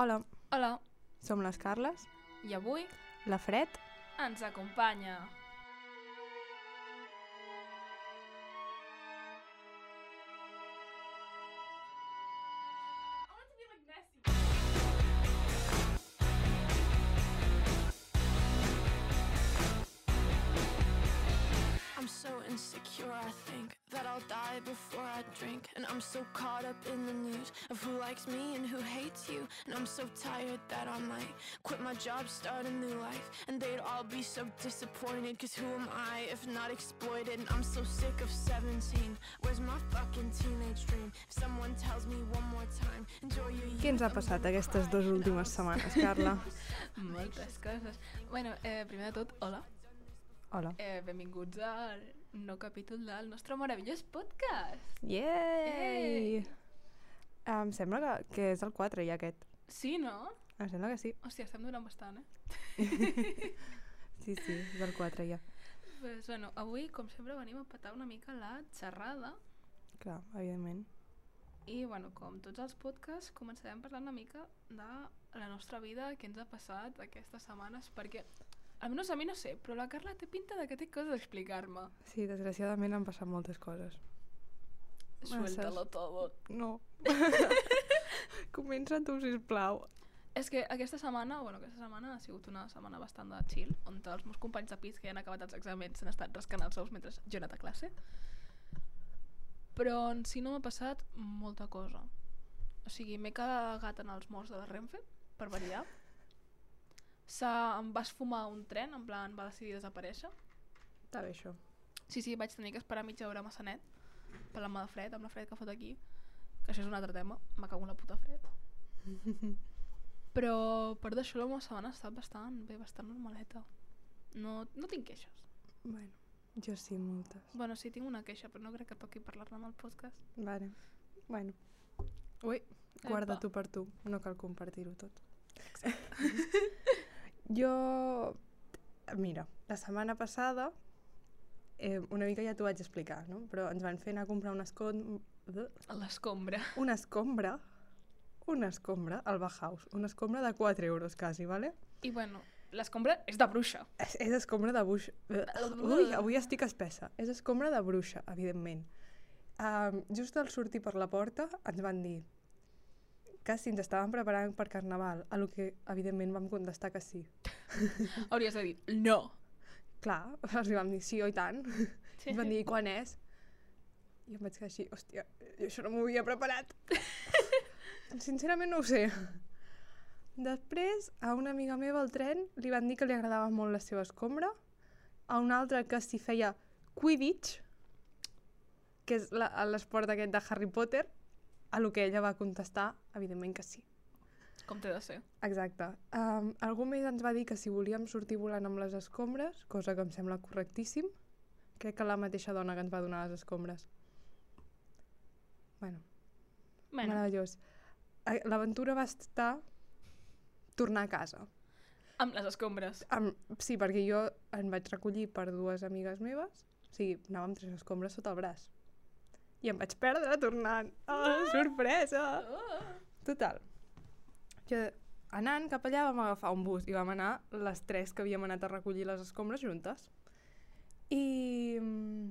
Hola, Hola, som les Carles, i avui la Fred. ens acompanya... die before I drink. And I'm so caught up in the news of who likes me and who hates you. And I'm so tired that I might quit my job, start a new life. And they'd all be so disappointed, cause who am I if not exploited? And I'm so sick of 17. Where's my fucking teenage dream? If someone tells me one more time, enjoy your Què ens ha passat aquestes dues últimes setmanes, Carla? Moltes coses. Bueno, eh, primer de tot, hola. Hola. Eh, benvinguts al nou capítol del nostre meravellós podcast. Yay! Em sembla que, que és el 4 ja aquest. Sí, no? Em sembla que sí. Hòstia, estem durant bastant, eh? Sí, sí, és el 4 ja. Pues, bueno, avui, com sempre, venim a patar una mica la xerrada Clar, evidentment. i, bueno, com tots els podcasts, començarem parlant una mica de la nostra vida, què ens ha passat aquestes setmanes, perquè, almenys a mi no sé, però la Carla té pinta de que té coses a explicar-me. Sí, desgraciadament han passat moltes coses. Suéltalo todo. No. Comença tu, sisplau. És que aquesta setmana, bueno, aquesta setmana ha sigut una setmana bastant de chill, on els meus companys de pis que ja han acabat els exàmens s'han estat rascant els ous mentre jo he anat a classe. Però en si no m'ha passat molta cosa. O sigui, m'he cagat en els morts de la Renfe, per variar. S'ha, em va esfumar un tren, en plan, va decidir desaparèixer. Està bé, això. Sí, sí, vaig tenir que esperar mitja hora a Massanet, per la mà de fred, amb la fred que fot aquí, que això és un altre tema, me cago en la puta fred. Però per d'això la meva setmana ha estat bastant bé, bastant normaleta. No, no tinc queixes. Bueno, jo sí, moltes. Bueno, sí, tinc una queixa, però no crec que toqui parlar-ne amb el podcast. Vale. Bueno. Ui, guarda Epa. tu per tu. No cal compartir-ho tot. jo... Mira, la setmana passada eh, una mica ja t'ho vaig explicar, no? Però ens van fer anar a comprar una, escom... A l'escombra. una escombra una escombra al Bauhaus. Una escombra de 4 euros, quasi, vale? I bueno, l'escombra és de bruixa. És, és escombra de bruixa. Ui, avui estic espessa. És escombra de bruixa, evidentment. Um, just al sortir per la porta ens van dir que si ens estàvem preparant per Carnaval, a lo que evidentment vam contestar que sí. Hauries de dir, no. Clar, els vam dir sí, oi tant. Sí. Ens van dir, quan és? I em vaig quedar així, hòstia, jo això no m'ho havia preparat. Sincerament no ho sé. Després, a una amiga meva al tren li van dir que li agradava molt la seva escombra, a una altra que s'hi feia Quidditch, que és l'esport aquest de Harry Potter, a lo que ella va contestar, evidentment que sí. Com té de ser. Exacte. Um, algú més ens va dir que si volíem sortir volant amb les escombres, cosa que em sembla correctíssim, crec que la mateixa dona que ens va donar les escombres. Bueno, Bueno, meravellós. Eh, L'aventura va estar tornar a casa. amb les escombres. Am, sí, perquè jo em vaig recollir per dues amigues meves, o sigui, anàvem tres escombres sota el braç. I em vaig perdre tornant. Oh, sorpresa! Oh. Total. Jo, anant cap allà vam agafar un bus i vam anar les tres que havíem anat a recollir les escombres juntes. I, mm,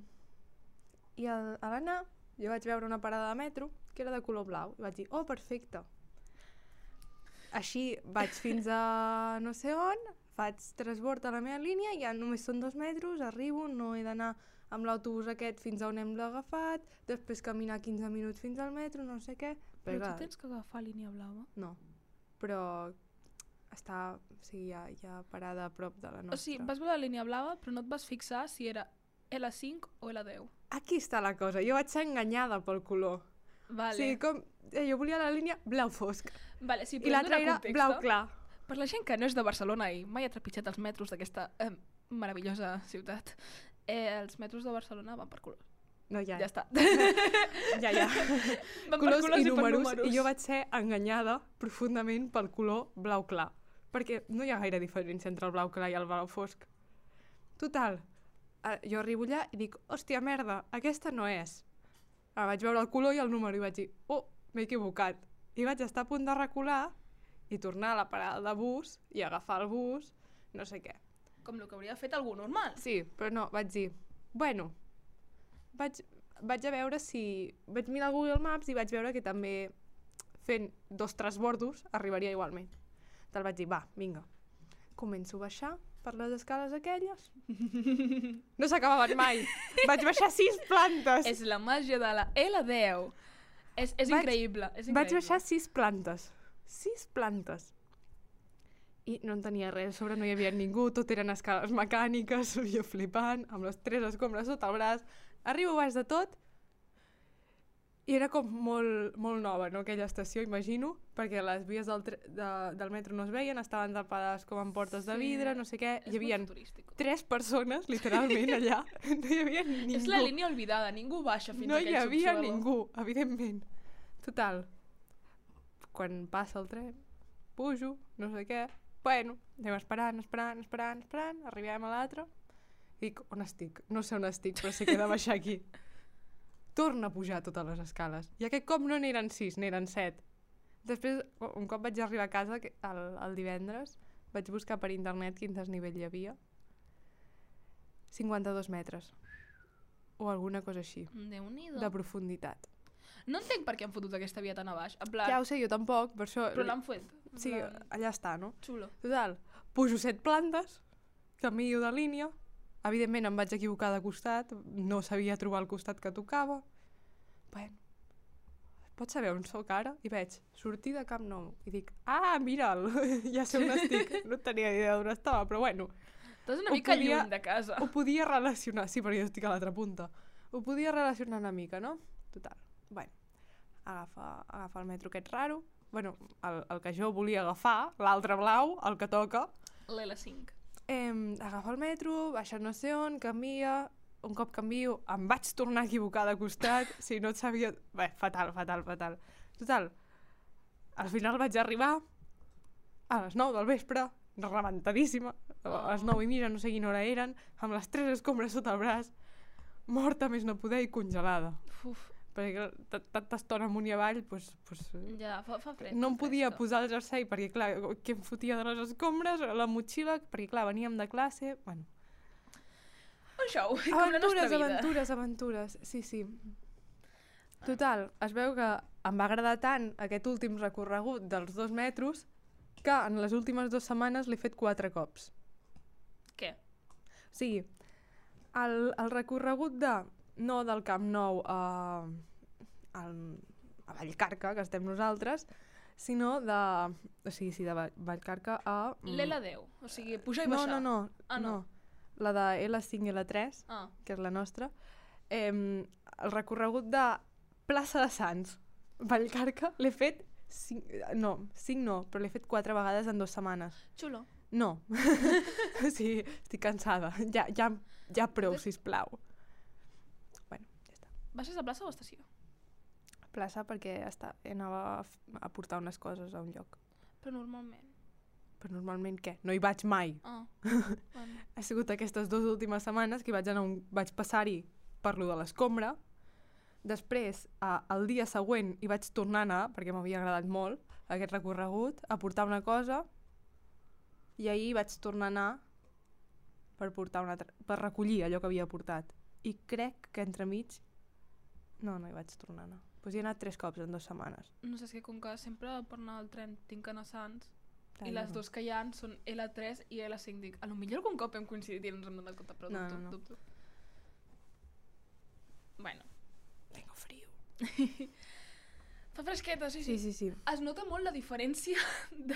i al, a l'anar jo vaig veure una parada de metro que era de color blau i vaig dir, oh, perfecte. Així vaig fins a no sé on, faig transbord a la meva línia, ja només són dos metres, arribo, no he d'anar amb l'autobús aquest fins a on hem agafat, després caminar 15 minuts fins al metro, no sé què. Però clar, tu tens que agafar línia blava. no, però està, o sigui, ja, ja parada a prop de la nostra. O sigui, vas veure la línia blava, però no et vas fixar si era L5 o L10. Aquí està la cosa, jo vaig ser enganyada pel color. Vale. O sigui, com, eh, jo volia la línia blau fosc, vale, sí, i però l'altra era context, blau clar. Per la gent que no és de Barcelona i mai ha trepitjat els metros d'aquesta eh, meravellosa ciutat, eh, els metros de Barcelona van per colors. No, ja, Ja està. ja, ja. van colors, i, per números, números. i jo vaig ser enganyada profundament pel color blau clar, perquè no hi ha gaire diferència entre el blau clar i el blau fosc. Total, eh, jo arribo allà i dic, hòstia, merda, aquesta no és. Ah, vaig veure el color i el número i vaig dir, oh, m'he equivocat. I vaig estar a punt de recular i tornar a la parada de bus i agafar el bus, no sé què. Com el que hauria fet algú normal. Sí, però no, vaig dir, bueno, vaig, vaig a veure si... Vaig mirar Google Maps i vaig veure que també fent dos transbordos arribaria igualment. Te'l vaig dir, va, vinga. Començo a baixar per les escales aquelles. No s'acabaven mai. Vaig baixar sis plantes. És la màgia de la L10. És, és Vaig- increïble, és increïble. Vaig baixar sis plantes. Sis plantes. I no en tenia res, sobre no hi havia ningú, tot eren escales mecàniques, jo flipant, amb les tres escombres sota el braç. Arribo baix de tot i era com molt, molt nova, no?, aquella estació, imagino, perquè les vies del, de, del metro no es veien, estaven tapades com amb portes de Sí, vidre, no sé què, hi havia tres persones, literalment, allà, no hi havia ningú. És la línia olvidada, ningú baixa fins No a hi aquell havia subsuelo. ningú, evidentment. Total. Quan passa el tren, pujo, no sé què, bueno, anem esperant, esperant, esperant, esperant, arribem a l'altre, i dic, on estic? No sé on estic, però sé que he de baixar aquí. Torna a pujar totes les escales. I aquest cop no n'eren sis, n'eren set. Després, un cop vaig arribar a casa, el, el divendres, vaig buscar per internet quin desnivell hi havia. 52 metres. O alguna cosa així. Déu-n'hi-do. De profunditat. No entenc per què han fotut aquesta via tan a baix. En plan, Ja ho sé, jo tampoc, per això... però l'han fet. Sí, plan, allà està, no? Xulo. Total, pujo set plantes, canvio de línia, evidentment em vaig equivocar de costat, no sabia trobar el costat que tocava. Bueno, pots saber on sóc ara? I veig sortir de Camp Nou i dic, ah, mira'l, ja sé on estic. No tenia idea d'on estava, però bueno, Estàs una mica podia- lluny de casa. ho podia relacionar, sí, perquè jo estic a l'altra punta, ho podia relacionar una mica, no? Total, bueno, agafa, agafa el metro aquest raro, bueno, el, el que jo volia agafar, l'altre blau, el que toca, L'L5. eh, agafa el metro, baixa no sé on, canvia, un cop canvio, em vaig tornar a equivocar de costat, si no et sabia... Bé, fatal, fatal, fatal. Total, al final vaig arribar a les 9 del vespre, rebentadíssima, a les 9 i mitja, no sé quina hora eren, amb les tres escombres sota el braç, morta més no poder i congelada. Uf, Perquè tanta estona amunt i avall, pues, pues, ja, fa, fa fred. no em podia fresca. posar el jersei perquè, clar, què em fotia de les escombres, la motxilla, perquè, clar, veníem de classe... Bueno, Un show, com la nostra aventures, vida. aventures, aventures, sí, sí. Total, es veu que em va agradar tant aquest últim recorregut dels dos metres que en les últimes dues setmanes l'he fet quatre cops. Què? O sigui, el, el recorregut de, no del Camp Nou a, al, a Vallcarca, que estem nosaltres, sinó de... O sigui, sí, de Va- Vallcarca a... mm, L'L10, o sigui, pujar i no, baixar. no, no, Ah, no. no. La de L5 i L3, Ah, que és la nostra, eh, el recorregut de plaça de Sants, Vallcarca, l'he fet cinc, no, cinc no, però l'he fet quatre vegades en dues setmanes. xulo. No. sigui, estic cansada. Ja, ja, ja prou, sisplau. Baixes a plaça o a estació? Plaça perquè està, anava a, a portar unes coses a un lloc. Però normalment. Però normalment què? No hi vaig mai. Ah, bueno. Ha sigut aquestes dues últimes setmanes que vaig, anar un, vaig passar-hi per lo de l'escombra. Després, a, el dia següent, hi vaig tornar a anar, perquè m'havia agradat molt aquest recorregut, a portar una cosa. I ahir vaig tornar a anar per, portar una per recollir allò que havia portat. I crec que entremig... No, no hi vaig tornar a anar. Pues hi he anat tres cops en dues setmanes. No sé, és que com que sempre per anar al tren tinc que anar a Sants, Clar, i les no. dues que hi ha són L3 i L5. Dic, a lo millor algun cop hem coincidit i no ens hem donat compte, però No, dubto, no, no. dubto. Bueno, Tengo frío. fa fresqueta, sí, sí, Sí, sí, sí. Es nota molt la diferència de,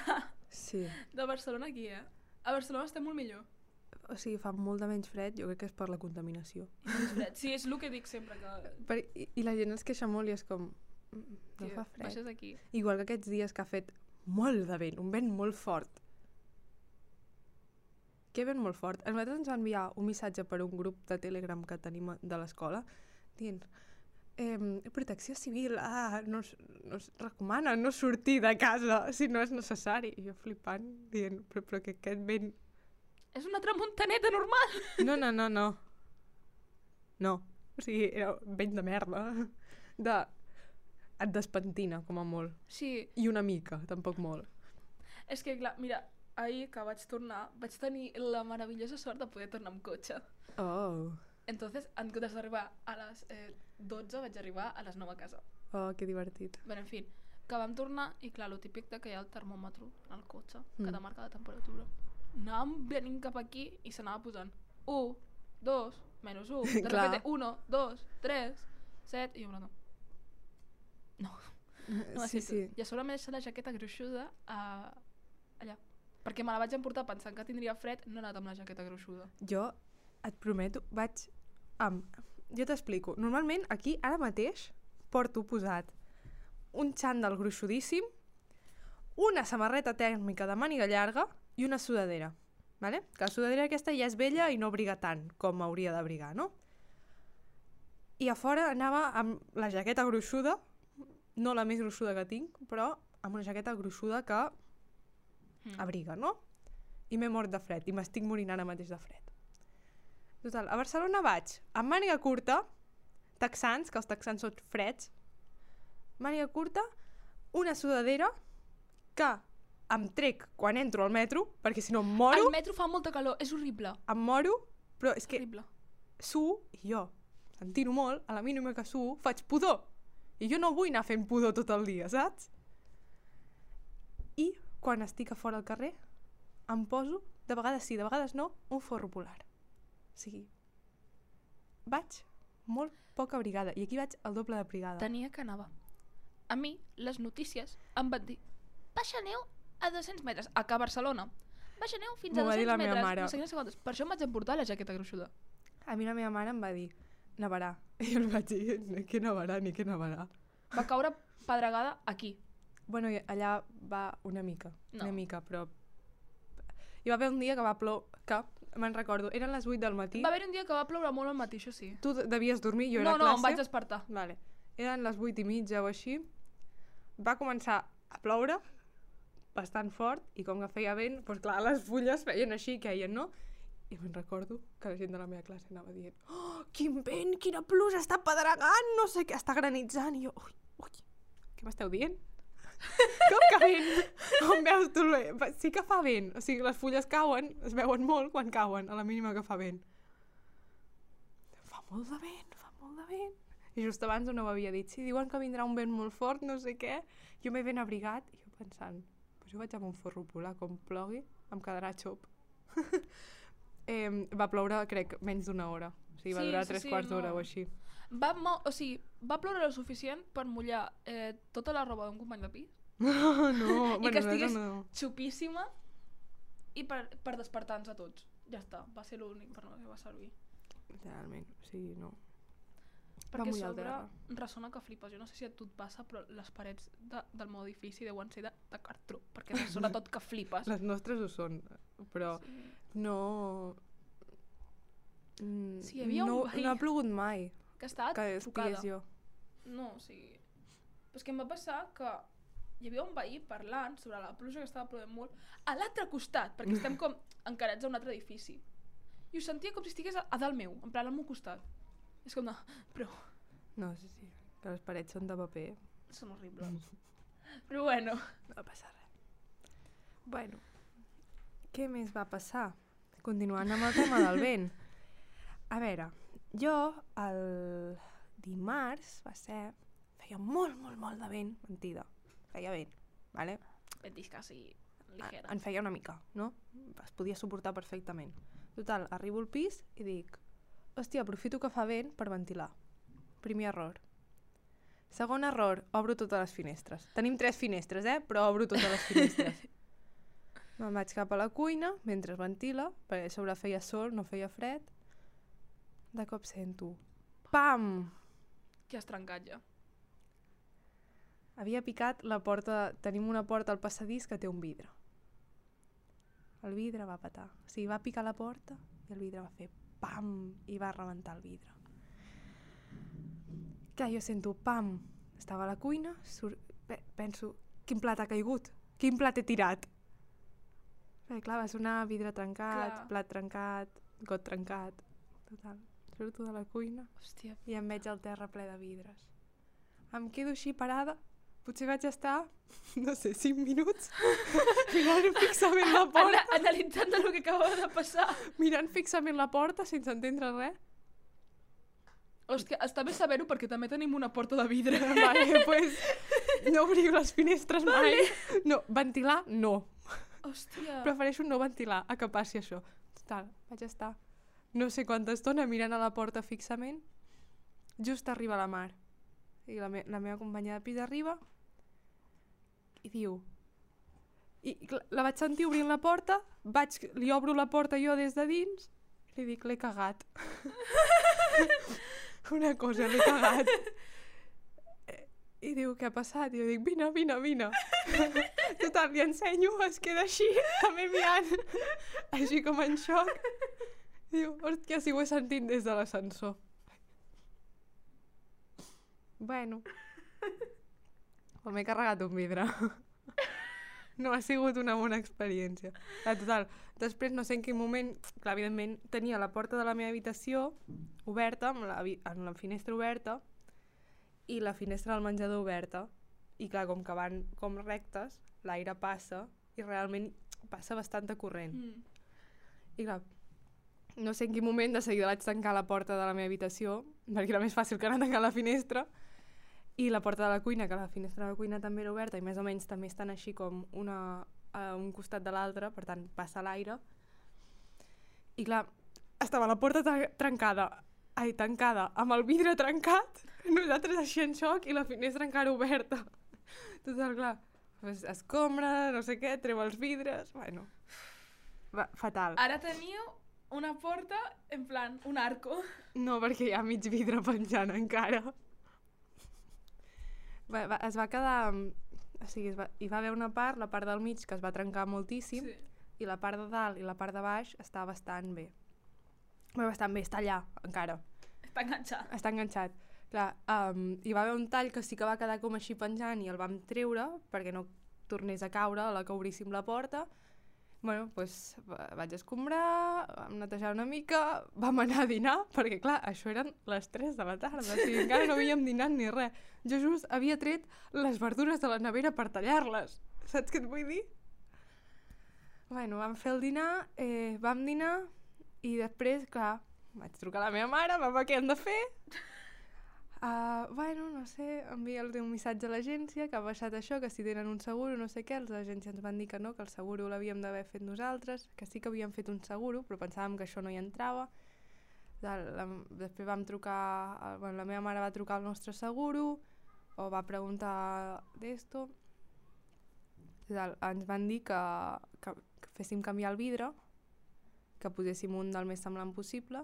Sí. de Barcelona aquí, eh? A Barcelona estem molt millor. O sigui, fa molt de menys fred, jo crec que és per la contaminació. Sí, és el que dic sempre, que... Per, i, I la gent es queixa molt i és com... "Mm, No tio, fa fred. Baixes aquí. Igual que aquests dies que ha fet molt de vent, un vent molt fort. Que vent molt fort. A nosaltres ens va enviar un missatge per un grup de Telegram que tenim de l'escola dient eh, protecció civil, ah, no, no es recomana no sortir de casa si no és necessari. I jo flipant, dient, però, però que aquest vent... És una tramuntaneta normal! No, no, no, no. No. O sigui, era vent de merda. De... Et despentina, com a molt. Sí, I una mica, tampoc molt. És que, clar, mira, ahir que vaig tornar, vaig tenir la meravellosa sort de poder tornar amb cotxe. Oh. Entonces, en comptes d'arribar a les eh, 12, vaig arribar a les 9 a casa. Oh, que divertit. Bé, en fi, que vam tornar i, clar, lo típic de que hi ha el termòmetre en el cotxe, que Mm. te marca la temperatura. Anàvem venint cap aquí i s'anava posant 1, 2, menys 1, de Clar. repente 1, 2, 3, 7, i jo no. No, no sí, sí. I a sobre m'he deixat la jaqueta gruixuda a... allà. Perquè me la vaig emportar pensant que tindria fred, no he anat amb la jaqueta gruixuda. Jo et prometo, vaig amb... Jo t'explico. Normalment aquí, ara mateix, porto posat un xandall gruixudíssim, una samarreta tèrmica de màniga llarga i una sudadera. Vale? Que la sudadera aquesta ja és vella i no abriga tant com hauria d'abrigar, no? I a fora anava amb la jaqueta gruixuda, no la més gruixuda que tinc, però amb una jaqueta gruixuda que Mm. abriga, no? I m'he mort de fred, i m'estic morint ara mateix de fred. Total, a Barcelona vaig amb màniga curta, texans, que els texans són freds, màniga curta, una sudadera que em trec quan entro al metro, perquè si no em moro, Al metro fa molta calor, és horrible. em moro, però és que Horrible. su, i jo, sentint-ho molt, a la mínima que su, faig pudor. I jo no vull anar fent pudor tot el dia, saps? I quan estic a fora al carrer, em poso, de vegades sí, de vegades no, un forro polar. O sigui, vaig molt poc abrigada, i aquí vaig el doble de brigada. Tenia que anava. A mi, les notícies em van dir baixa neu a 200 metres, a que a Barcelona. Baixa neu fins a M'ho va 200 dir la meva metres. mare. No sé quines segundes. Per això em vaig emportar la jaqueta gruixuda. A mi la meva mare em va dir, nevarà. I jo li vaig dir, ni que nevarà, ni que nevarà. Va caure pedregada aquí. Bueno, i allà va una mica, No. una mica, però... Hi va haver un dia que va ploure, que me'n recordo, eren les 8 del matí. Va haver un dia que va ploure molt al matí, això sí. Tu devies dormir, jo era no, a no, classe. em vaig despertar. Vale. Eren les 8 i mitja o així. Va començar a ploure bastant fort i com que feia vent, doncs clar, les fulles feien així, queien, no? I me'n recordo que la gent de la meva classe anava dient oh, quin vent, quina pluja, està pedregant, no sé què, està granitzant. I jo, ui, ui, què m'esteu dient? Com que vent? On veus tu? Sí que fa vent. O sigui, les fulles cauen, es veuen molt quan cauen, a la mínima que fa vent. Fa molt de vent, fa molt de vent. I just abans no ho havia dit. Si diuen que vindrà un vent molt fort, no sé què, jo m'he ben abrigat i jo pensant, jo vaig amb un forro polar, com plogui, em quedarà xop. eh, va ploure, crec, menys d'una hora. O sigui, va Sí, durar sí, tres sí, quarts d'hora no. o així. Va, mo o sigui, va ploure el suficient per mullar eh, tota la roba d'un company de pis, no, no, I bueno, que estigués- no. xupíssima, i per, per despertar-nos a tots. Ja està, va ser l'únic per no que va servir. Realment, o sigui, no. Perquè a sobre ressona que flipes. Jo no sé si a tu et passa, però les parets de, del meu edifici deuen ser de, de cartró, perquè ressona tot que flipes. Les nostres ho són, però Sí. no... Mm, Sí, hi havia un no, veí. no ha plogut mai Que estava que estigués jo. No, o sigui... Però és que em va passar que hi havia un veí parlant sobre la pluja que estava plovent molt a l'altre costat, perquè estem com encarats a un altre edifici. I ho sentia com si estigués a, a dalt meu, en plan al meu costat. És com de... Però No, sí, sí, que les parets són de paper. són horribles. Però bueno, No va passar res. Bueno, què més va passar? Continuant amb el tema del vent. A veure, jo el dimarts va ser... Feia molt, molt, molt de vent. Mentida. Feia vent, vale? ventisca així, En, ligera. en feia una mica, no? Es podia suportar perfectament. Total, arribo al pis i dic hòstia, aprofito que fa vent per ventilar. Primer error. Segon error, obro totes les finestres. Tenim tres finestres, eh? Però obro totes les finestres. Me'n vaig cap a la cuina, mentre es ventila, perquè a sobre feia sol, no feia fred. De cop sento... Pam! Que has trencat ja. Havia picat la porta... Tenim una porta al passadís que té un vidre. El vidre va petar. O sigui, va picar la porta i el vidre va fer pam i va rebentar el vidre. Clar, jo sento pam. Estava a la cuina, sur... pe penso, quin plat ha caigut? Quin plat he tirat? Perquè clar, va sonar vidre trencat, Clar. plat trencat, got trencat. Total. Surto de la cuina Hòstia, i em veig el terra ple de vidres. Em quedo així parada, Potser vaig estar, no sé, 5 minuts mirant fixament la porta, Ana analitzant el que acabava de passar. mirant fixament la porta sense entendre res. Hòstia, està bé saber-ho perquè també tenim una porta de vidre. Vale, pues, no obriu les finestres mai. No, ventilar, no. Hòstia. Prefereixo no ventilar a que passi això. Total, vaig estar no sé quanta estona mirant a la porta fixament. Just arriba la mar. I la, me la meva companya de pis arriba i diu... I la vaig sentir obrint la porta, vaig, li obro la porta jo des de dins i li dic, l'he cagat. Una cosa, l'he cagat. I diu, què ha passat? I jo dic, vine, vine, vine. Total, li ensenyo, es queda així, també mirant, així com en xoc. Diu, hòstia, si ho he sentit des de l'ascensor. Bueno. Però m'he carregat un vidre. No ha sigut una bona experiència. Ah, total, després no sé en quin moment, clar, evidentment, tenia la porta de la meva habitació oberta, amb la, amb la finestra oberta, i la finestra del menjador oberta. I clar, com que van com rectes, l'aire passa, i realment passa bastanta corrent. Mm. I clar, no sé en quin moment de seguida vaig tancar la porta de la meva habitació, perquè era més fàcil que anar a tancar la finestra, i la porta de la cuina, que la finestra de la cuina també era oberta, i més o menys també estan així com una a un costat de l'altre, per tant passa l'aire. I clar, estava la porta trencada, ai, tancada, amb el vidre trencat, nosaltres així en xoc i la finestra encara oberta. Total, clar, pues, escombra, no sé què, treu els vidres, bueno, va, fatal. Ara teniu una porta, en plan, un arco. No, perquè hi ha mig vidre penjant encara. Va, va, es va quedar... O sigui, es va, hi va haver una part, la part del mig, que es va trencar moltíssim, Sí. i la part de dalt i la part de baix està bastant bé. Bé, bastant bé, està allà, encara. Està enganxat. Està enganxat. Clar, um, hi va haver un tall que sí que va quedar com així penjant i el vam treure perquè no tornés a caure a la que obríssim la porta. Bueno, va- vaig escombrar, vam netejar una mica, vam anar a dinar, perquè clar, això eren les 3 de la tarda, o sigui, encara no havíem dinat ni res. Jo just havia tret les verdures de la nevera per tallar-les. Saps què et vull dir? Bueno, vam fer el dinar, eh, vam dinar i després, clar, vaig trucar a la meva mare, mama, què hem de fer? Uh, bueno, no sé, enviar-li un missatge a l'agència que ha baixat això, que si tenen un seguro, no sé què, els agents ens van dir que no, que el seguro l'havíem d'haver fet nosaltres, que sí que havíem fet un seguro, però pensàvem que això no hi entrava. La, la, després vam trucar, a- bueno, la meva mare va trucar al nostre seguro, o va preguntar d'esto. Ens van dir que, que, que féssim canviar el vidre, que poséssim un del més semblant possible,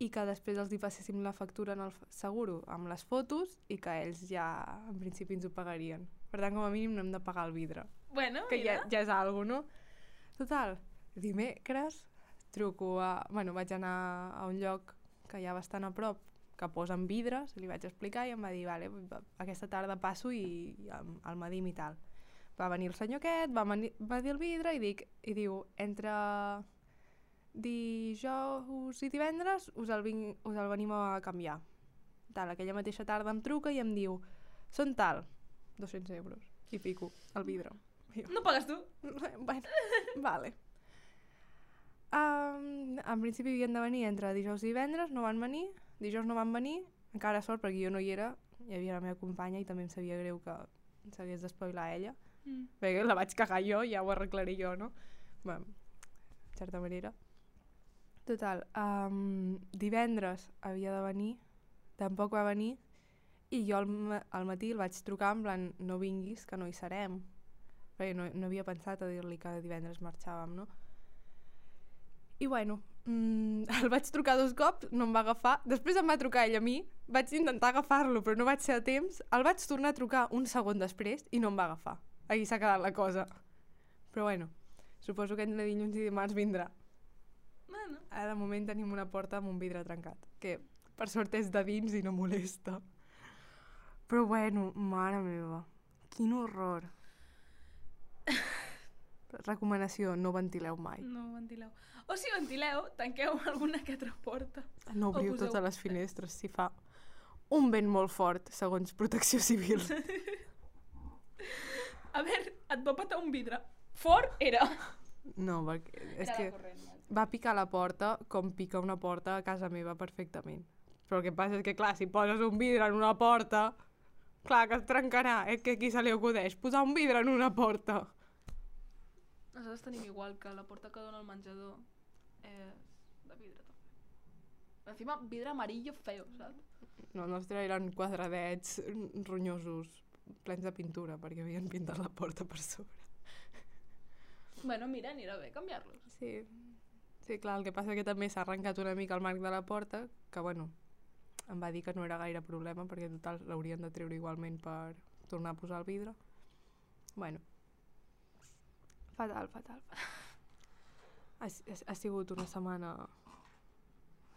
i que després els hi passéssim la factura en el seguro amb les fotos i que ells ja, en principi, ens ho pagarien. Per tant, com a mínim, no hem de pagar el vidre, Bueno, que ja, mira. ja és algo, no? Total, dimecres truco a... Bueno, vaig anar a un lloc que hi ha bastant a prop, que posen vidres, li vaig explicar i em va dir, vale, va- aquesta tarda passo i, i el medim i tal. Va venir el senyor aquest, va, venir, va dir el vidre i, dic, i diu, entre dijous i divendres us el, vin, us el venim a canviar. Tal, aquella mateixa tarda em truca i em diu, són tal, 200 euros, i pico el vidre. Jo, No pagues tu? bueno, vale. Um, en principi havien de venir entre dijous i divendres, no van venir, dijous no van venir, encara sort perquè jo no hi era, hi havia la meva companya i també em sabia greu que s'hagués d'espoilar ella, Mm. perquè la vaig cagar jo, ja ho arreglaré jo, no? Bueno, en certa manera. Total, um, divendres havia de venir, tampoc va venir, i jo al, ma al matí el vaig trucar en plan, no vinguis, que no hi serem. Perquè no, no havia pensat a dir-li que divendres marxàvem, no? I bueno, mm, el vaig trucar dos cops, no em va agafar. Després em va trucar ell a mi, vaig intentar agafar-lo, però no vaig ser a temps. El vaig tornar a trucar un segon després i no em va agafar. Aquí s'ha quedat la cosa. Però bueno, suposo que entre dilluns i dimarts vindrà. Bueno. Ara de moment tenim una porta amb un vidre trencat, que per sort és de dins i no molesta. Però bueno, mare meva, quin horror. Recomanació, no ventileu mai. No ventileu. O si ventileu, tanqueu alguna que altra porta. No obriu poseu- totes les finestres si fa un vent molt fort, segons Protecció Civil. A veure, et va patar un vidre. Fort era. No, perquè és Era que corrent. Va picar la porta com pica una porta a casa meva perfectament. Però el que passa és que, clar, si poses un vidre en una porta, clar que es trencarà. És que aquí se li acudeix posar un vidre en una porta. Nosaltres tenim igual que la porta que dona al menjador és de vidre també. Encima, vidre amarillo feo, saps? No, el nostre eren quadradets ronyosos, plens de pintura, perquè havien pintat la porta per sobre. Bueno, mira, anirà bé canviar-los. Sí, sí clar, el que passa que també s'ha arrencat una mica el marc de la porta, que bueno, em va dir que no era gaire problema, perquè total l'haurien de treure igualment per tornar a posar el vidre. Bueno, fatal, fatal, ha, ha sigut una setmana...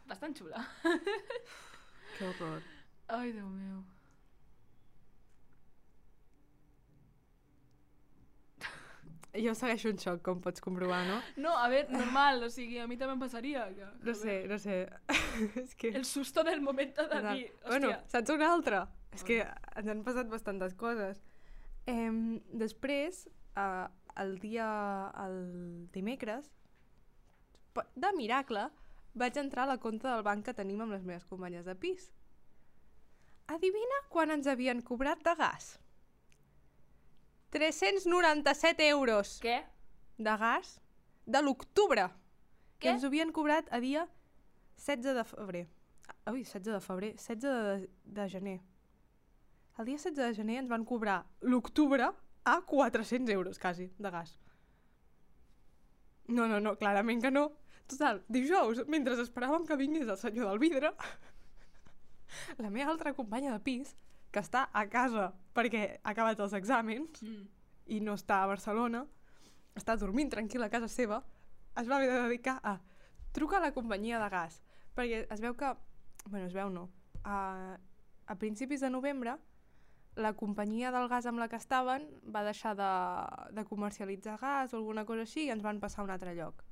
Bastant xula. Que horror. Ai, Déu meu. Jo segueixo en xoc, com pots comprovar, no? No, a veure, normal, o sigui, a mi també em passaria. Que, No sé, no sé. és que... El susto del moment de Exacte. dir, hòstia, Bueno, saps una altra? És que ens han passat bastantes coses. Eh, després, eh, el dia... el dimecres, de miracle, vaig entrar a la compta del banc que tenim amb les meves companyes de pis. Adivina quan ens havien cobrat de gas? 397 euros què? de gas de l'octubre. Què? Que ens ho havien cobrat a dia 16 de febrer. Ui, 16 de febrer, 16 de, de gener. El dia 16 de gener ens van cobrar l'octubre a 400 euros, quasi, de gas. No, no, no, clarament que no. Total, dijous, mentre esperàvem que vingués el senyor del vidre, la meva altra companya de pis, que està a casa perquè ha acabat els exàmens, Mm. i no està a Barcelona, està dormint tranquil·la a casa seva, es va haver de dedicar a trucar a la companyia de gas. Perquè es veu que... bueno, es veu no. A, a principis de novembre, la companyia del gas amb la que estaven va deixar de, de comercialitzar gas o alguna cosa així i ens van passar a un altre lloc.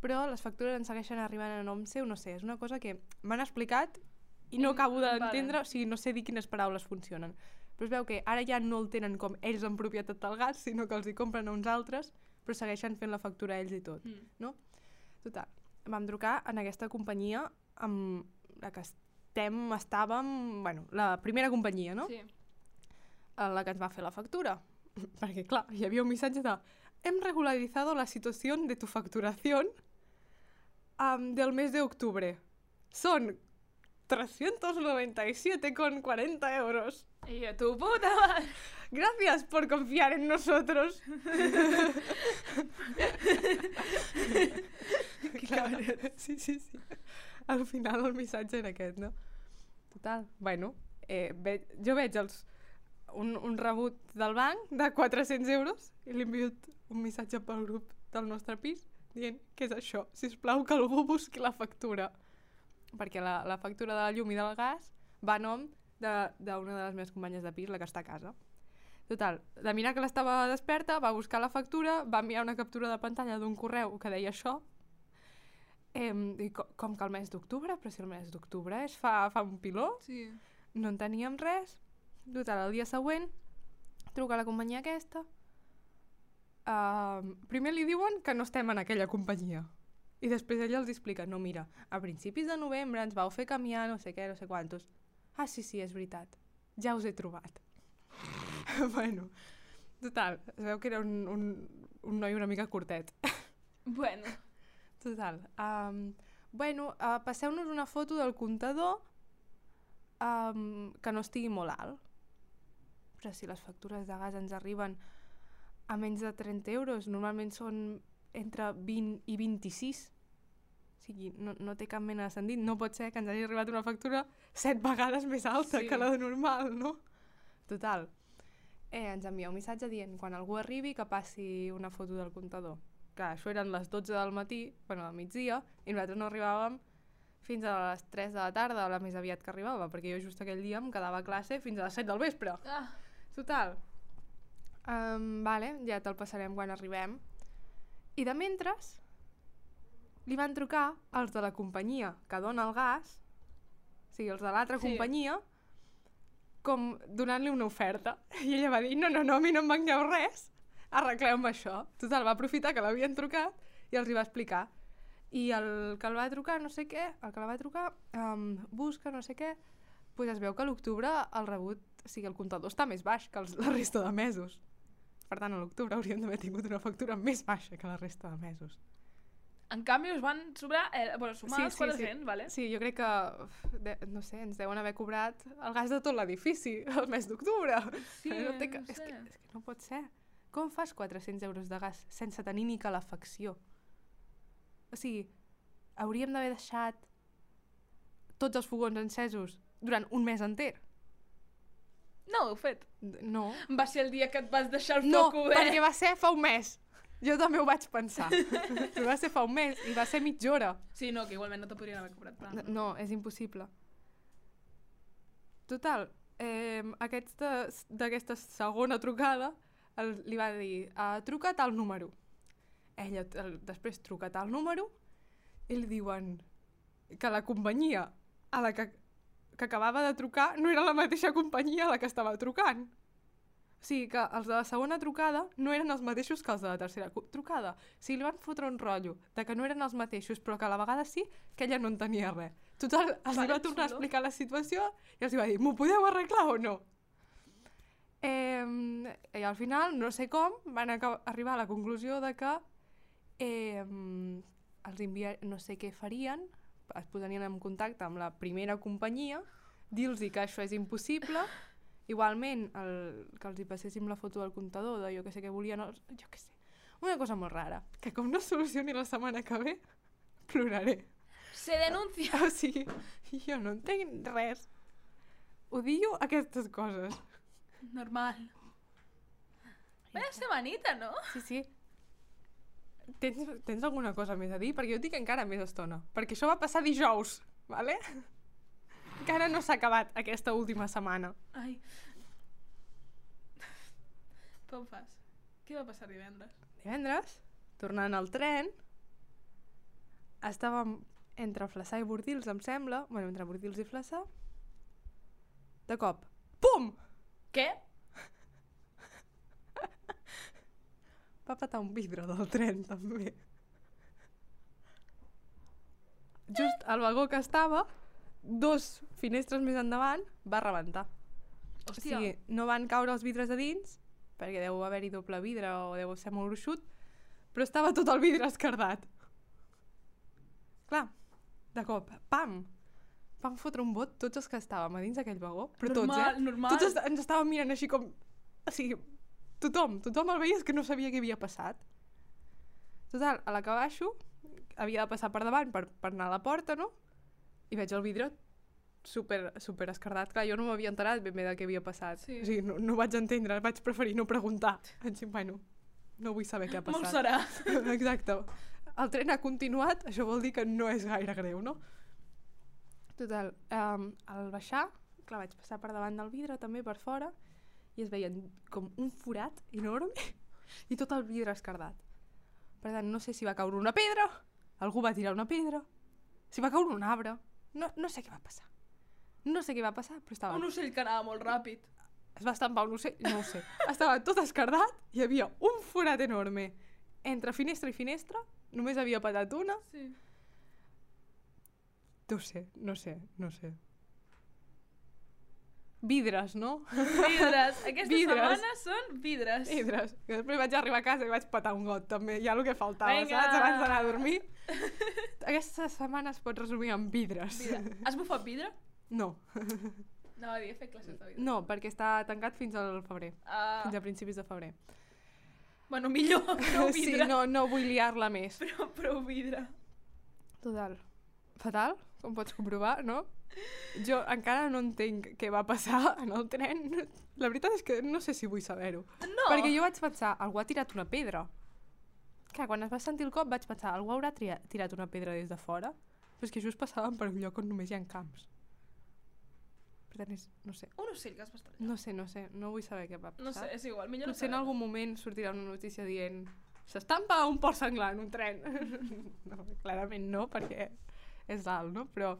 Però les factures ens segueixen arribant a nom seu, no sé, és una cosa que m'han explicat i no Mm, acabo vale. d'entendre, o sigui, no sé dir quines paraules funcionen. Però es veu que ara ja no el tenen com ells en propietat del gas, sinó que els hi compren a uns altres, però segueixen fent la factura ells i tot. Mm. Total, vam trucar en aquesta companyia amb la que estem, estàvem, bueno, la primera companyia, no? Sí. a la que ens va fer la factura. Perquè, clar, hi havia un missatge de hem regularizado la situación de tu facturación um, del mes de octubre. Son 397,40 euros. I a tu puta mare. Gracias por confiar en nosotros. Clar, sí, sí, sí. Al final el missatge era aquest, no? Total, bueno, eh, ve, jo veig els, un, un rebut del banc de 400 euros i li envio un missatge pel grup del nostre pis dient què és això, si plau que algú busqui la factura. Perquè la, la factura de la llum i del gas va a nom d'una de, de les meves companyes de pis, la que està a casa. Total, de mirar que l'estava desperta, va buscar la factura, va enviar una captura de pantalla d'un correu que deia això, eh, i co com que el mes d'octubre, però si el mes d'octubre és fa, fa un piló, Sí. no en teníem res. Total, el dia següent, truca a la companyia aquesta, uh, primer li diuen que no estem en aquella companyia, i després ella els explica, no, mira, a principis de novembre ens vau fer canviar no sé què, no sé quantos. Ah, sí, sí, és veritat. Ja us he trobat. bueno, total, es veu que era un, un, un noi una mica curtet. Bueno, Total. Um, bueno, uh, passeu-nos una foto del comptador um, que no estigui molt alt. Però si les factures de gas ens arriben a menys de 30 euros, normalment són entre 20 i 26. O sigui, no, no té cap mena de sentit. No pot ser que ens hagi arribat una factura set vegades més alta Sí. que la de normal, no? Total. Eh, ens envia un missatge dient quan algú arribi que passi una foto del comptador. Clar, això eren les 12 del matí, bueno, al migdia, i nosaltres no arribàvem fins a les 3 de la tarda, la més aviat que arribava, perquè jo just aquell dia em quedava a classe fins a les 7 del vespre. ah, Total. Um, vale, ja te'l passarem quan arribem. I de mentres, li van trucar els de la companyia que dona el gas, o sigui, els de l'altra Sí. companyia, com donant-li una oferta. I ella va dir, no, no, no, a mi no em vengueu res, arregleu-me això. Total, va aprofitar que l'havien trucat i els hi va explicar. I el que el va trucar, no sé què, el que la va trucar, um, busca, no sé què, pues es veu que a l'octubre el rebut, o sigui, el comptador està més baix que els, la resta de mesos. Per tant, a l'octubre hauríem d'haver tingut una factura més baixa que la resta de mesos. En canvi, us van sobrar, eh, bueno, sumar els 400, vale? Sí, jo crec que, de, no sé, ens deuen haver cobrat el gas de tot l'edifici el mes d'octubre. Sí, no té, no ca- és, sé. que, és que no pot ser. Com fas 400 euros de gas sense tenir ni calefacció? O sigui, hauríem d'haver deixat tots els fogons encesos durant un mes enter. No, ho heu fet. No. Va ser el dia que et vas deixar el No, foc obert. perquè va ser fa un mes. Jo també ho vaig pensar. Però va ser fa un mes i va ser mitja hora. Sí, no, que igualment no te podrien haver cobrat tant. No, és impossible. Total, eh, aquesta- d'aquesta segona trucada el, li va dir, uh, truca tal número. Ella el, després truca tal número i li diuen que la companyia a la que, que acabava de trucar no era la mateixa companyia a la que estava trucant. O sigui que els de la segona trucada no eren els mateixos que els de la tercera trucada. O sigui, li van fotre un rotllo de que no eren els mateixos, però que a la vegada sí, que ella no entenia res. Total, els va tornar a explicar la situació i els va dir, m'ho podeu arreglar o no? Eh, I al final, no sé com, van arribar a la conclusió de que eh, els envia... no sé què farien, es posarien en contacte amb la primera companyia, dir-los que això és impossible, igualment el, que els hi passéssim la foto del comptador de jo que sé què volien, els- jo que sé, una cosa molt rara, que com no solucioni la setmana que ve, ploraré. Se denuncia. O sigui, jo no entenc res. Odio aquestes coses. Normal. Vaya semanita, no? Sí, sí. Tens, tens alguna cosa més a dir? Perquè jo tinc encara més estona. Perquè això va passar dijous, vale? Encara no s'ha acabat aquesta última setmana. Ai. Com fas? Què va passar divendres? Divendres, tornant al tren, estàvem entre Flaçà i Bordils, em sembla, bueno, entre Bordils i Flaçà, de cop, pum! Què? Va patar un vidre del tren, també. Just al vagó que estava, dos finestres més endavant, va rebentar. O Hòstia. sigui, no van caure els vidres a dins, perquè deu haver-hi doble vidre o deu ser molt gruixut, però estava tot el vidre escardat. Clar, de cop, pam! Van fotre un bot tots els que estàvem a dins d'aquell vagó, però normal, tots, eh? normal. Tots est ens estàvem mirant així com... O sigui, tothom, tothom el veies que no sabia què havia passat. Total, a la que baixo, havia de passar per davant per, per anar a la porta, no? I veig el vidre super, super escardat. Clar, jo no m'havia enterat ben bé de què havia passat. Sí. O sigui, no, no vaig entendre, vaig preferir no preguntar. Vaig dir, bueno, no vull saber què ha Molt passat. serà. Exacte. El tren ha continuat, això vol dir que no és gaire greu, no? Total, um, al baixar, clar, vaig passar per davant del vidre, també per fora, i es veien com un forat enorme i tot el vidre escardat. Per tant, no sé si va caure una pedra, algú va tirar una pedra, si va caure un arbre, no, no sé què va passar. No sé què va passar, però estava... Un ocell que anava molt ràpid. Es va estampar un ocell, no ho sé. Estava tot escardat, hi havia un forat enorme entre finestra i finestra, només havia patat una, Sí. no sé, no sé, no sé. Vidres, no? Vidres. Aquesta Vidres. setmana són vidres. Vidres. I després vaig arribar a casa i vaig patar un got, també. Ja el que faltava, Vinga! saps? Abans d'anar a dormir. Aquesta setmana es pot resumir en vidres. Vidre. Has bufat vidre? No. No, a dir, he fet classes de vidre. No, perquè està tancat fins al febrer. Ah, Fins a principis de febrer. bueno, millor, prou Sí, vidre. no, no vull liar-la més. Però prou vidre. Total. Fatal, com pots comprovar, no? Jo encara no entenc què va passar en el tren. La veritat és que no sé si vull saber-ho. No. Perquè jo vaig pensar, algú ha tirat una pedra. Clar, quan es va sentir el cop vaig pensar, algú haurà tirat una pedra des de fora? Però és que just passàvem per un lloc on només hi ha camps. Per tant, és, no sé. Un ocell que es va estrellar. No sé, no sé, no vull saber què va passar. No sé, és igual, millor Potser en no saber. algun moment sortirà una notícia dient s'estampa un porc senglar en un tren. no, clarament no, perquè és alt, no? Però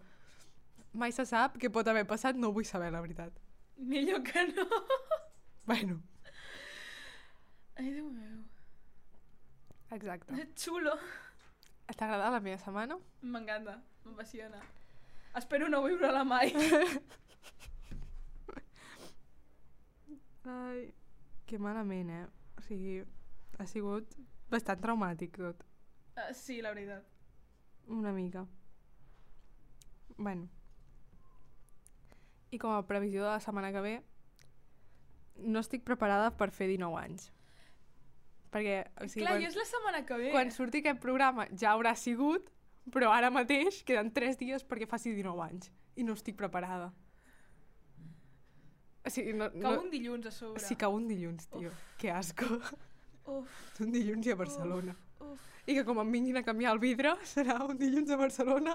mai se sap què pot haver passat, no vull saber la veritat. Millor que no. Bueno, Ai, Déu meu. exacte. Xulo. T'ha agradat la meva setmana? M'encanta, m'apassiona. Espero no viure-la mai. Ai, que malament, eh? O sigui, ha sigut bastant traumàtic tot. Uh, sí, la veritat. Una mica. Bueno. I com a previsió de la setmana que ve, no estic preparada per fer 19 anys. Perquè, o sigui, Clar, quan, i és la setmana que ve. quan surti aquest programa ja haurà sigut, però ara mateix queden 3 dies perquè faci 19 anys. I no estic preparada. O sigui, no, Cau no... un dilluns a sobre. Sí, cau un dilluns, tio. Que asco. Uf, un dilluns i a Barcelona. uf. I que com em vinguin a canviar el vidre, serà un dilluns a Barcelona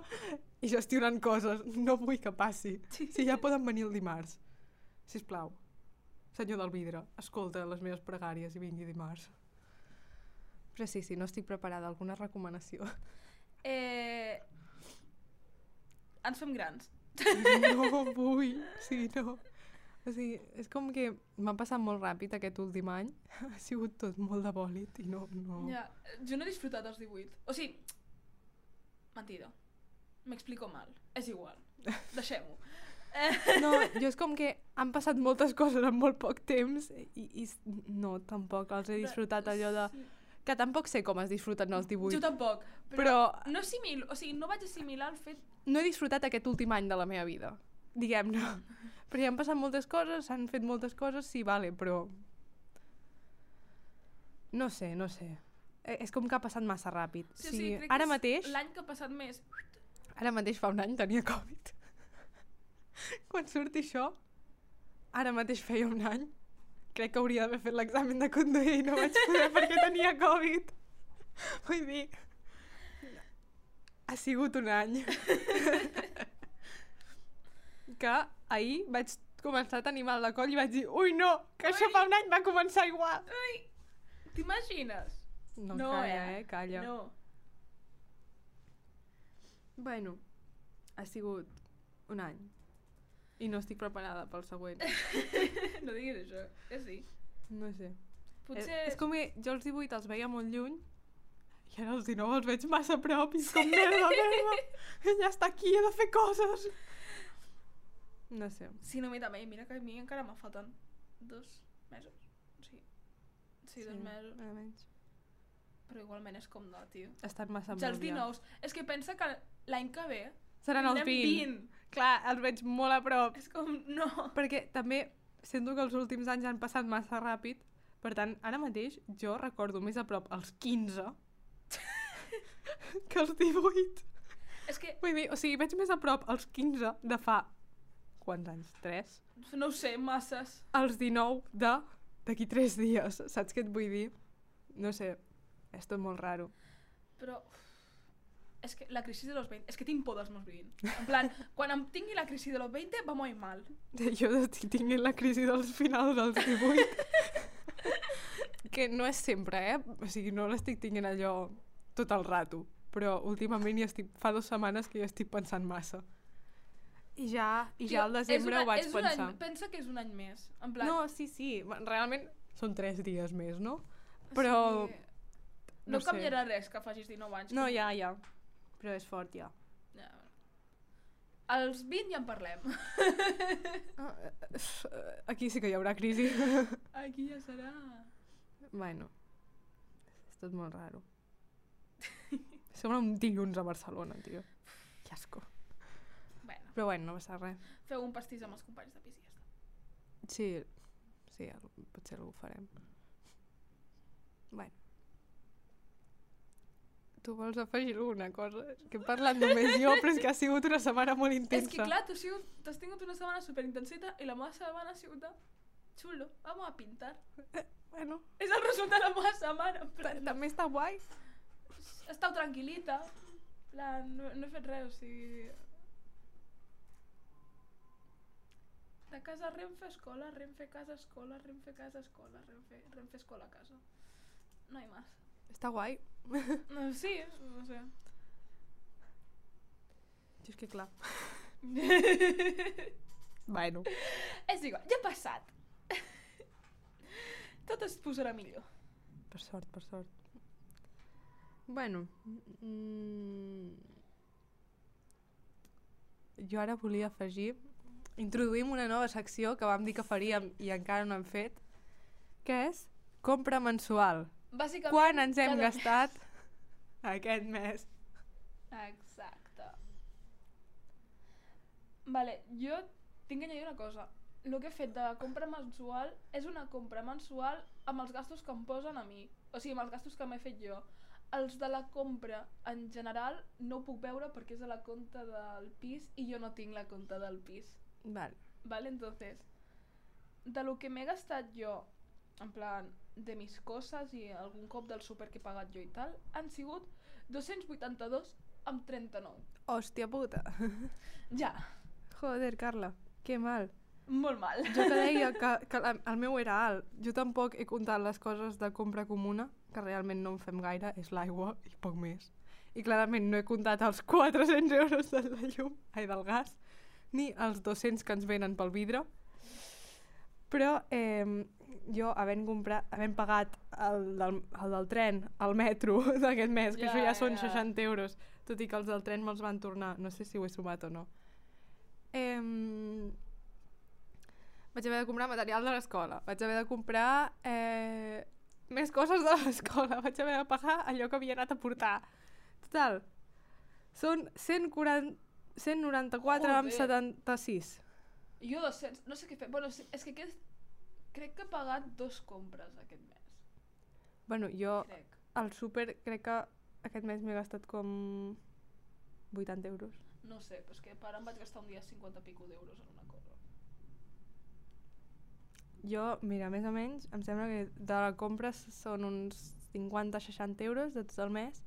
i gestionant coses. No vull que passi. Sí. Si ja poden venir el dimarts. Si plau. Senyor del vidre, escolta les meves pregàries i vingui dimarts. Però sí, sí, no estic preparada. Alguna recomanació? Eh... Ens fem grans. No vull. Sí, no. O sigui, és com que m'ha passat molt ràpid aquest últim any. Ha sigut tot molt de bòlit i no... no... Ja, jo no he disfrutat els 18. O sigui, mentida. M'explico mal. És igual. Deixem-ho. No, jo és com que han passat moltes coses en molt poc temps i, i no, tampoc els he disfrutat allò de... Sí. Que tampoc sé com es disfruten els 18, Jo tampoc. Però, però no assimilo, o sigui, no vaig assimilar el fet... no he disfrutat aquest últim any de la meva vida, diguem-ne. Perquè han passat moltes coses, s'han fet moltes coses, sí, vale, però... No sé, no sé. Eh, És com que ha passat massa ràpid. Sí, Sí, crec ara mateix, L'any que ha passat més... ara mateix fa un any tenia Covid. Quan surti això, ara mateix feia un any, crec que hauria d'haver fet l'examen de conduir i no vaig poder perquè tenia Covid. Vull dir, ha sigut un any. que ahir vaig començar a tenir mal de coll i vaig dir ui no, que això Ui. fa un any va començar igual. T'imagines? No, No, calla, eh? eh? Calla. No. Bueno, ha sigut un any. I no estic preparada pel següent. no diguis això, que sí. No sé. Potser... És, és com que jo els 18 els veia molt lluny i ara els 19 els veig massa a prop i és com merda, merda. Ja està aquí, he de fer coses. No sé. Sí, no, a mi també. I Mira que a mi encara me falten dos mesos. Sí. Sí, dos mesos. Més o menys. Però igualment és com no, tio. Estan massa Ja els molt 19. És que pensa que l'any que ve Seran els tindrem 20. Clar, els veig molt a prop. És com, no. Perquè també sento que els últims anys han passat massa ràpid. Per tant, ara mateix jo recordo més a prop els 15 que els 18. És que, Vull dir, o sigui, veig més a prop els 15 de fa... Quants anys? 3? no ho sé, masses. Els 19 de d'aquí 3 dies. Saps què et vull dir? No sé, és tot molt raro. Però... És que la crisi de los 20... És que tinc por dels meus 20. En plan, quan em tingui la crisi de los 20, va molt mal. Jo estic tinguent la crisi dels finals dels 18. que no és sempre, eh? O sigui, no l'estic tinguent allò tot el rato. Però últimament ja estic, fa dues setmanes que ja estic pensant massa. I ja, i ja al desembre una- ho vaig pensar. Any, pensa que és un any més. En plan... No, sí, sí, realment són tres dies més, no? Però... Sí. no No, sé. canviarà res que facis 19 anys. No, com- ja, ja. Però és fort, ja. Ja. Als 20 ja en parlem. Ah, eh, Aquí sí que hi haurà crisi. Aquí ja serà. bueno, és tot molt raro. Sembla un dilluns a Barcelona, tio. Que asco. Però bueno, no passa res. feu un pastís amb els companys de pis i ja està. Sí, sí, el- potser ho farem. Bueno. Tu vols afegir alguna cosa? Que he parlat només jo, però és que ha sigut una setmana molt intensa. És que clar, tu has sigut- t'has tingut una setmana superintensita i la meva setmana ha sigut de xulo, vamos a pintar. Bueno, És el resultat de la meva setmana, però ta- també està guai. he estat tranquil·lita. Plan, no, no he fet res, o sigui... De casa Renfe, escola, Renfe, casa, escola, Renfe, casa, escola, Renfe, Renfe, escola, casa. No hay más. Està guai. No, sí, no sé. Jo és que clar, Bueno. És igual, ja ha passat. Tot es posarà millor. Per sort, per sort. Bueno. Mm, jo ara volia afegir... Introduïm una nova secció que vam dir que faríem i encara no hem fet, que és compra mensual. Bàsicament... Quan ens hem gastat aquest mes? Exacte. Vale, jo tinc que añadir una cosa. El que he fet de compra mensual és una compra mensual amb els gastos que em posen a mi. O sigui, amb els gastos que m'he fet jo. Els de la compra, en general, no ho puc veure perquè és de la compta del pis i jo no tinc la compta del pis. Vale. Vale, entonces, de lo que m'he gastat jo, en plan, de mis coses i algun cop del súper que he pagat jo i tal, han sigut 282 amb 39. Hòstia puta. Ja, Joder, Carla, que mal. molt mal. Jo que deia que, que el meu era alt. Jo tampoc he comptat les coses de compra comuna, que realment no en fem gaire, és l'aigua i poc més. I clarament no he comptat els 400 euros de la llum, ai, del gas, ni els 200 que ens venen pel vidre. Però eh, jo, havent, comprat, havent pagat el del, el del tren, el metro d'aquest mes, que Ja, això ja són ja. 60 euros, tot i que els del tren me'ls van tornar, no sé si ho he sumat o no. Eh, vaig haver de comprar material de l'escola, vaig haver de comprar eh, més coses de l'escola, vaig haver de pagar allò que havia anat a portar. Total, són 140, 194 amb Joder. 76. Jo 200, no sé què fer. Bueno, és que aquest, crec que he pagat dos compres aquest mes. Bueno, jo Crec. al súper crec que aquest mes m'he gastat com 80 euros. No sé, però és que per em vaig gastar un dia 50 pico d'euros en una cosa. Jo, mira, més o menys, em sembla que de la compra són uns 50-60 euros de tot el mes.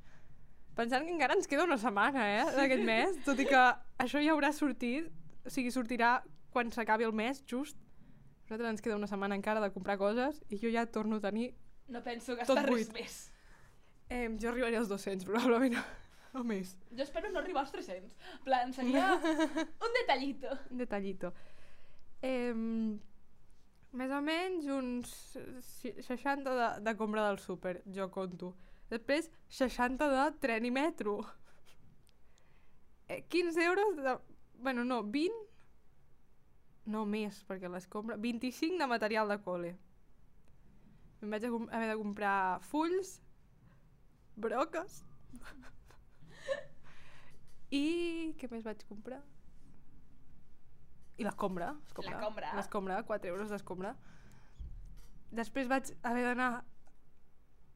Pensant que encara ens queda una setmana, eh, d'aquest mes, tot i que això ja haurà sortit, o sigui, sortirà quan s'acabi el mes, just. A nosaltres ens queda una setmana encara de comprar coses i jo ja torno a tenir... No penso gastar Tot res buit. més. Eh, jo arribaré als 200, probablement, o més. Jo espero no arribar als 300. En plan, seria un detallito. Un detallito. Eh, més o menys uns si- 60 de, de compra del súper, jo conto. Després, 60 de tren i metro. Eh, 15 euros de... Bueno, no, 20... No, més, perquè les compra... 25 de material de col·le. Em vaig haver de comprar fulls, broques... I què més vaig comprar? I l'escombra. escombra. L'escombra. L'escombra, 4 euros d'escombra. Després vaig haver d'anar...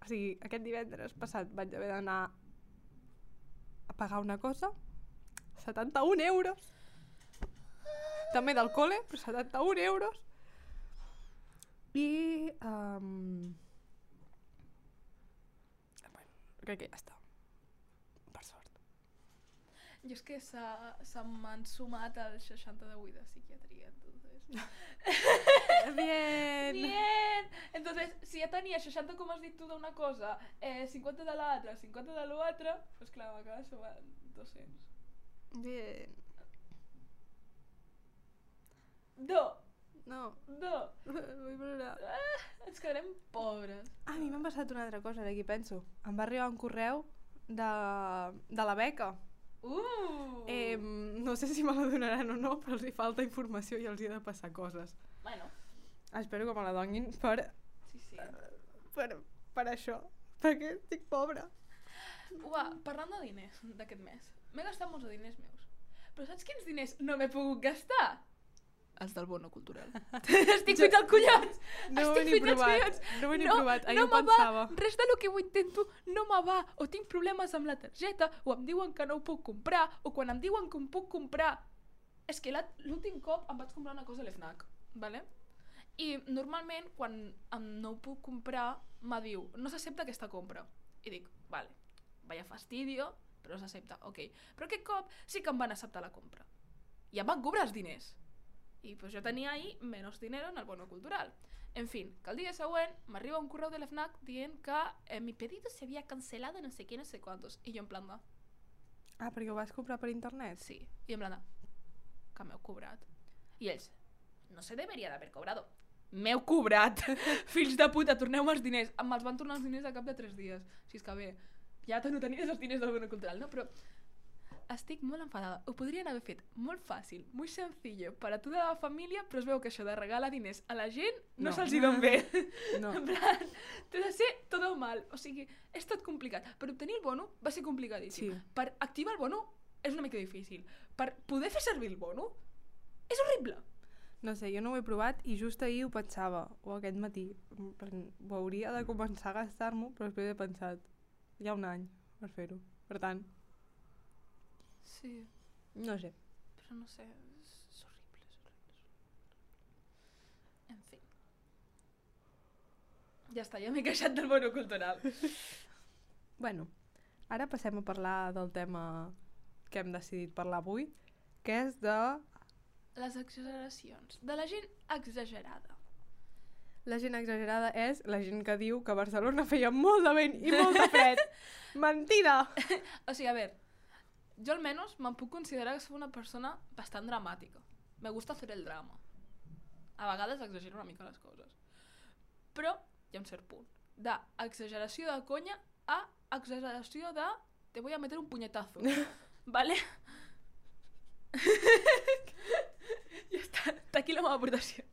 O sigui, aquest divendres passat vaig haver d'anar a pagar una cosa. 71 euros. També del col·le, però 71 euros. I... Um... Bueno, crec que ja està. Jo és que se m'han sumat els 60 de 8 de psiquiatria, entonces... Bien! Bien! Entonces, si ja tenia 60, com has dit tu, d'una cosa, eh, 50 de l'altra, 50 de l'altra, doncs clar, m'acaba sumant 200. Bien. Do! No, Do! vull plorar. Ah, ens quedarem pobres. A mi m'ha passat una altra cosa, ara que penso. Em va arribar un correu de, de la beca. Uh! Eh, no sé si me la donaran o no, però els hi falta informació i els hi he de passar coses. Bueno, Espero que me la donin per, sí, sí. per, per això, perquè estic pobra. Ua, parlant de diners d'aquest mes, m'he gastat molts diners meus. Però saps quins diners no m'he pogut gastar? Els del bono cultural. Estic Jo- al collons! No ho he ni provat, collons! no ho he ni no, provat, ahir no ho pensava. Va, res de lo que ho intento no me va, o tinc problemes amb la targeta, o em diuen que no ho puc comprar, o quan em diuen que em puc comprar... És que l'últim cop em vaig comprar una cosa a l'FNAC, vale? I normalment, quan em no ho puc comprar, me diu, no s'accepta aquesta compra. I dic, vale, vaya fastidio, però s'accepta, ok. Però aquest cop sí que em van acceptar la compra. I em van cobrar els diners. I pues jo tenia ahí menos dinero en el bono cultural. En fin, que el dia següent m'arriba un correu de l'FNAC dient que eh, mi pedido se había cancelado no sé qué, no sé cuántos. I jo en plan de, Ah, perquè ho vas comprar per internet? sí. I en plan de, que m'heu cobrat. I ells, no se deberia d'haver cobrado. M'heu cobrat, fills de puta, torneu-me els diners. Me'ls van tornar els diners a cap de tres dies. Si és que bé, ja no tenies els diners del bono cultural, no? Però estic molt enfadada. Ho podrien haver fet molt fàcil, molt sencillo, per a tota la família, però es veu que això de regalar diners a la gent no, No. se'ls hi don bé. No. En plan, té de ser tot mal. O sigui, és tot complicat. Per obtenir el bono va ser complicadíssim. Sí. Per activar el bono és una mica difícil. Per poder fer servir el bono és horrible. No sé, jo no ho he provat i just ahir ho pensava, o aquest matí. mm, Ho hauria de començar a gastar-m'ho, però després he pensat, hi ha un any per fer-ho. Per tant, Sí, no sé. però no sé, és, horrible, és horrible, és horrible. En fi. Ja està, ja m'he queixat del bono cultural. Bueno, ara passem a parlar del tema que hem decidit parlar avui, que és de Les exageracions. De la gent exagerada. la gent exagerada és la gent que diu que a Barcelona feia molt de vent i molt de fred. Mentida! O sigui, a veure, jo almenys me'n puc considerar que soc una persona bastant dramàtica. Me gusta fer el drama. A vegades exagero una mica les coses. Però hi ha un cert punt. D'exageració de conya a exageració de te voy a meter un puñetazo. ¿Vale? ja està. Aquí la meva aportació.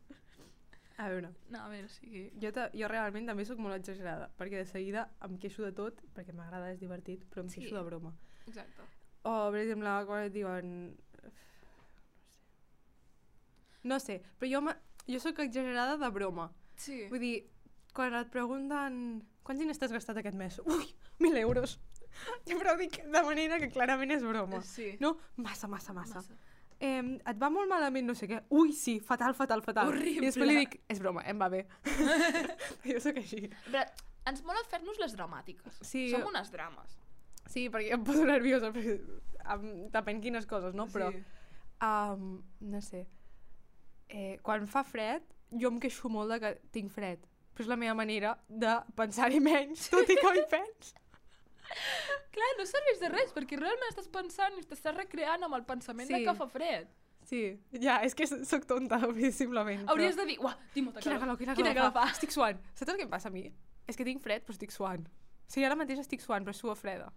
A veure, No, a veure, o sigui... jo, ta, jo realment també sóc molt exagerada, perquè de seguida em queixo de tot, perquè m'agrada, és divertit, però em Sí. queixo de broma. Exacte. O, per exemple, quan et diuen... No sé, però jo, jo sóc exagerada de broma. Sí. Vull dir, quan et pregunten quants diners t'has gastat aquest mes? Ui, mil euros. Jo però ho dic de manera que clarament és broma. Sí. No? Massa, massa, massa. Massa. Eh, et va molt malament, no sé què. Ui, sí, fatal, fatal, fatal. Horrible. I després li dic, és broma, em va bé. jo sóc així. Però ens mola fer-nos les dramàtiques. Sí, Som unes drames. Sí, perquè em poso nerviosa, perquè em, depèn quines coses, no? Però, Sí. um, no sé, eh, quan fa fred, jo em queixo molt de que tinc fred. Però és la meva manera de pensar-hi menys, tot i que hi pens. Clar, no serveix de res, perquè realment estàs pensant i t'estàs recreant amb el pensament sí. de que fa fred. Sí, ja, és que sóc tonta, simplement. Hauries de dir, uah, tinc molta Quina calor, quina calor, quina calor fa. fa. Estic suant. Saps el que em passa a mi? És que tinc fred, però estic suant. O sigui, ara mateix estic suant, però suo freda.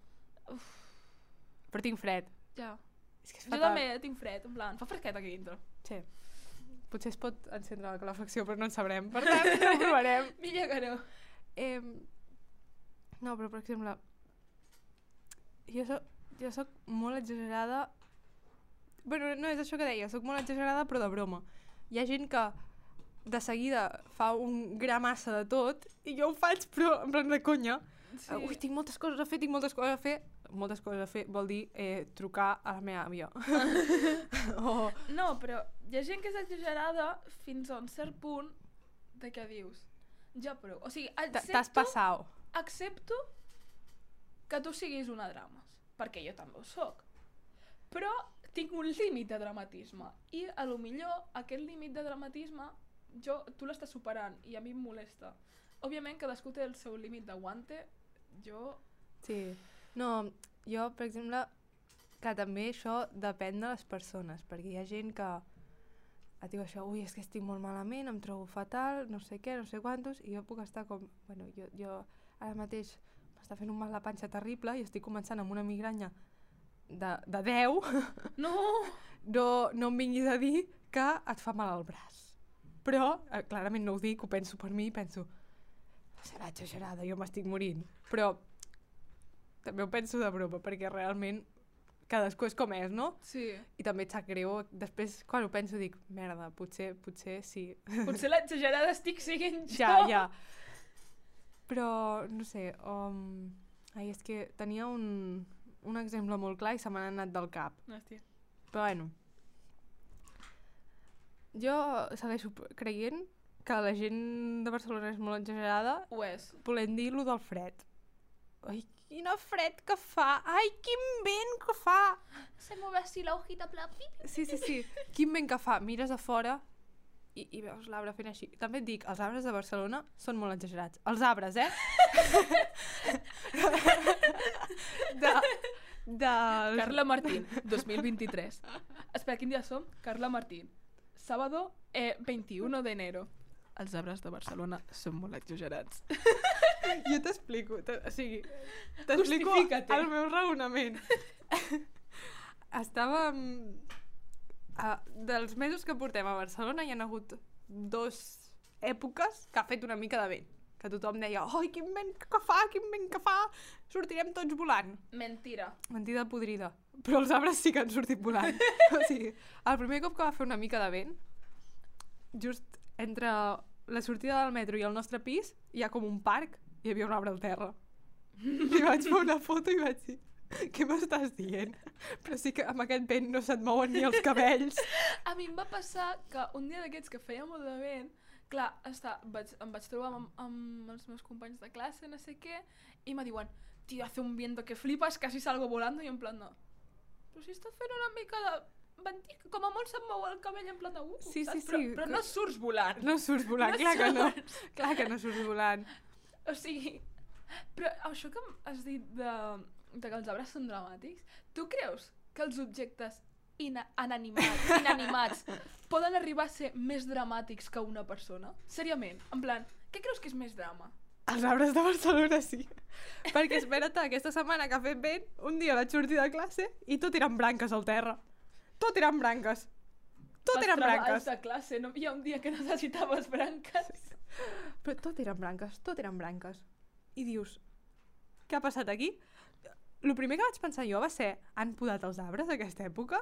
Uf. Però tinc fred. Ja. És que és Jo fatal. també tinc fred, en plan, fa fresquet aquí dintre. Sí. Potser es pot encendre la calefacció, però no en sabrem. Per tant, no ho provarem. Millor que no. Eh, no, però per exemple, jo soc, jo soc molt exagerada... bueno, no és això que deia, soc molt exagerada però de broma. Hi ha gent que de seguida fa un gra massa de tot i jo ho faig però en plan de conya. Sí. Ui, tinc moltes coses a fer, tinc moltes coses a fer. Moltes coses a fer vol dir eh, trucar a la meva àvia. o, No, però hi ha gent que és exagerada fins a un cert punt de què dius. Ja prou. O sigui, t- t'has accepto, passat. accepto que tu siguis una drama, perquè jo també ho sóc. Però tinc un límit de dramatisme i a lo millor aquest límit de dramatisme jo, tu l'estàs superant i a mi em molesta. Òbviament cadascú té el seu límit d'aguante, jo... Sí. No, jo, per exemple, que també això depèn de les persones, perquè hi ha gent que et diu això, ui, és que estic molt malament, em trobo fatal, no sé què, no sé quantos, i jo puc estar com, bueno, jo, jo ara mateix m'està fent un mal la panxa terrible i estic començant amb una migranya de, de 10, No! no, no em vinguis a dir que et fa mal al braç. Però, eh, clarament no ho dic, ho penso per mi penso, serà exagerada, jo m'estic morint. Però també ho penso de broma, perquè realment cadascú és com és, no? Sí. I també et sap greu. Després, quan ho penso, dic, merda, potser, potser sí. Potser l'exagerada estic siguent jo. ja, ja. Però, no sé, um... ai, és que tenia un, un exemple molt clar i se m'ha anat del cap. Hòstia. Però bueno, jo segueixo creient que la gent de Barcelona és molt exagerada Ho és. volent dir lo del fred. Ai, quina fred que fa! Ai, quin vent que fa! Se mueve así la hojita plan pip. Sí, sí, sí. Quin vent que fa. Mires a fora i, i veus l'arbre fent així. També et dic, els arbres de Barcelona són molt exagerats. Els arbres, eh? de, de... Carla Martín, 2023. Espera, quin dia som? Carla Martín. sábado eh, 21 de enero. Els arbres de Barcelona són molt exagerats. Jo t'explico, te- o sigui, t'explico el meu raonament. Estàvem... Uh, dels mesos que portem a Barcelona hi ha hagut dos èpoques que ha fet una mica de vent. Que tothom deia, oi, quin vent que fa, quin vent que fa, sortirem tots volant. Mentira. Mentida podrida. Però els arbres sí que han sortit volant. o sigui, el primer cop que va fer una mica de vent, just entre la sortida del metro i el nostre pis, hi ha com un parc, i hi havia un arbre al terra. Li vaig fer una foto i vaig dir, què m'estàs dient? Però sí que amb aquest vent no se't mouen ni els cabells. A mi em va passar que un dia d'aquests que feia molt de vent, clar, està, vaig, em vaig trobar amb, amb els meus companys de classe, no sé què, i me diuen, tio, hace un viento que flipas, casi salgo volando, i en plan de... Però si està fent una mica de ventic, com a molt se'm mou el cabell en plan de... Uh, Sí, sí, saps? sí, Però, però no surts volant. No surts volant, No clar que no. surts. Clar que no surts volant. O sigui, però això que has dit de, de que els arbres són dramàtics, tu creus que els objectes ina inanimats, inanimats poden arribar a ser més dramàtics que una persona? Seriament, en plan, què creus que és més drama? Els arbres de Barcelona sí. Perquè espera't, aquesta setmana que ha fet vent, un dia vaig sortir de classe i tot eren branques al terra. Tot eren branques. Tot Els eren branques. de classe, no hi ha un dia que necessitaves branques. Però tot eren branques, tot eren branques. I dius, què ha passat aquí? El primer que vaig pensar jo va ser, han podat els arbres aquesta època?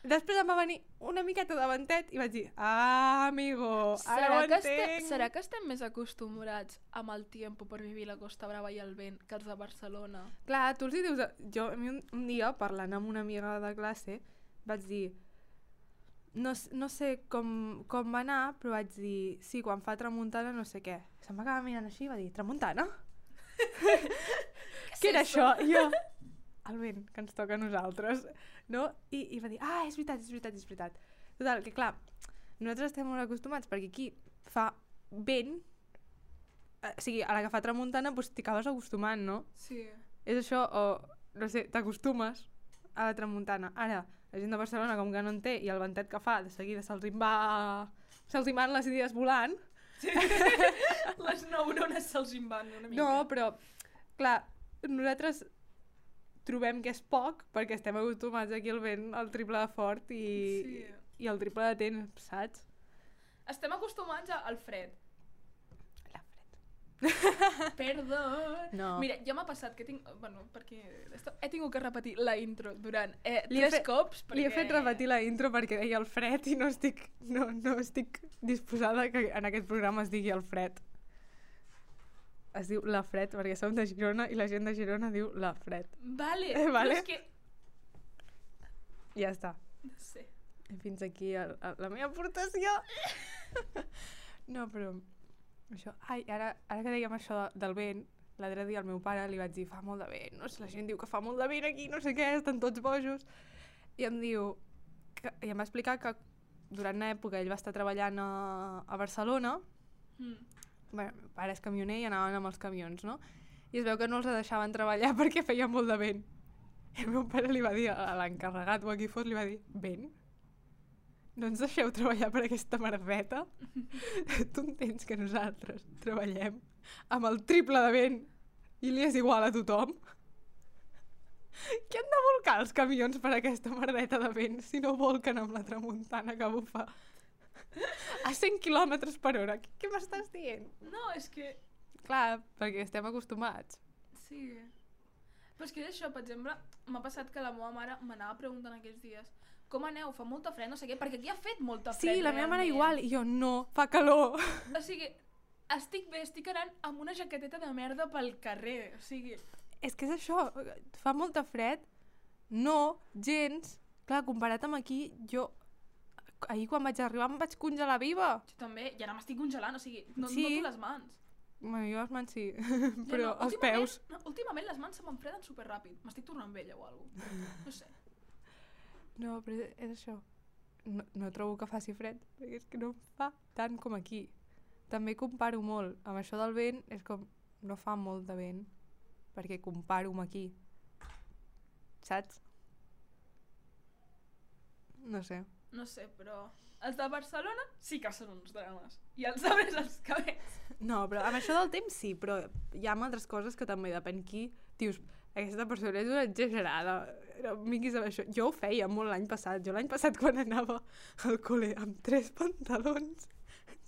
Després em va venir una miqueta de ventet i vaig dir, ah, amigo, ara Serà ho que, este, entenc. serà que estem més acostumbrats amb el tiempo per vivir la Costa Brava i el vent que els de Barcelona? Clar, tu els hi dius... Jo, un, un dia, parlant amb una amiga de classe, vaig dir... No, no sé com, com va anar, però vaig dir... Sí, quan fa tramuntana no sé què. Se'm va acabar mirant així i va dir... Tramuntana? Què era això? I jo... El vent, que ens toca a nosaltres. No? I, I va dir... Ah, és veritat, és veritat, és veritat. Total, que clar, nosaltres estem molt acostumats perquè aquí fa vent... eh, O sigui, a la que fa tramuntana doncs t'hi acabes acostumant, no? Sí. És això, o, no sé, t'acostumes a la tramuntana. Ara, la gent de Barcelona, com que no en té, i el ventet que fa, de seguida se'ls va... Se'ls hi van les idees volant. Les neurones se'ls en van una mica. No, però, clar, nosaltres trobem que és poc perquè estem acostumats aquí al vent el triple de fort i, Sí. i el triple de temps, saps? Estem acostumats al fred. La fred. Perdó. No. Mira, ja m'ha passat que tinc... Bueno, perquè esto- he tingut que repetir la intro durant eh, Li tres fet- cops. Perquè... Li he fet repetir la intro perquè deia el fred i no estic, no, no estic disposada que en aquest programa es digui el fred. Es diu la fred perquè som de Girona i la gent de Girona diu la fred. Vale, Eh, vale. però és que... Ja està. No sé. Fins aquí el, el, la meva aportació. no, però... Això, ai, ara, ara que dèiem això de, del vent, l'altre dia al meu pare li vaig dir fa molt de vent, no sé, la gent diu que fa molt de vent aquí, no sé què, estan tots bojos. I em diu... Que, I em va explicar que durant una època ell va estar treballant a, a Barcelona, Mm. Bueno, meu pare és camioner i anaven amb els camions, no? I es veu que no els deixaven treballar perquè feia molt de vent. I el meu pare li va dir a l'encarregat o a qui fos, li va dir, vent? No ens deixeu treballar per aquesta merdeta? tu entens que nosaltres treballem amb el triple de vent i li és igual a tothom? Què han de volcar els camions per aquesta merdeta de vent si no volquen amb la tramuntana que bufa a 100 km per hora? Què, què m'estàs dient? No, és que... Clar, perquè estem acostumats. Sí. Però és que és això, per exemple, m'ha passat que la meva mare m'anava preguntant aquests dies com aneu, fa molta fred, no sé què, perquè aquí ha fet molta Sí, fred la meva mare realment. igual, i jo, no, fa calor. O sigui, estic bé, estic anant amb una jaqueteta de merda pel carrer, o sigui... És que és això, fa molta fred, no, gens. Clar, comparat amb aquí, jo ahir quan vaig arribar em vaig congelar viva. Jo també, i ara m'estic congelant, o sigui, no Sí. noto les mans. Bueno, jo les mans sí, però no, els últimament- peus... No, últimament les mans se m'enfreden superràpid. M'estic tornant vella o alguna cosa. No sé. No, però és, és això. No, no trobo que faci fred, perquè és que no fa tant com aquí. També comparo molt. Amb això del vent és com... No fa molt de vent, perquè comparo amb aquí. Saps? No sé. No sé, però... Els de Barcelona sí que són uns drames. I els altres els cabells. No, però amb això del temps sí, però hi ha altres coses que també depèn qui. Dius, aquesta persona és una exagerada. No vinguis amb això. Jo ho feia molt l'any passat. Jo l'any passat quan anava al col·le amb tres pantalons,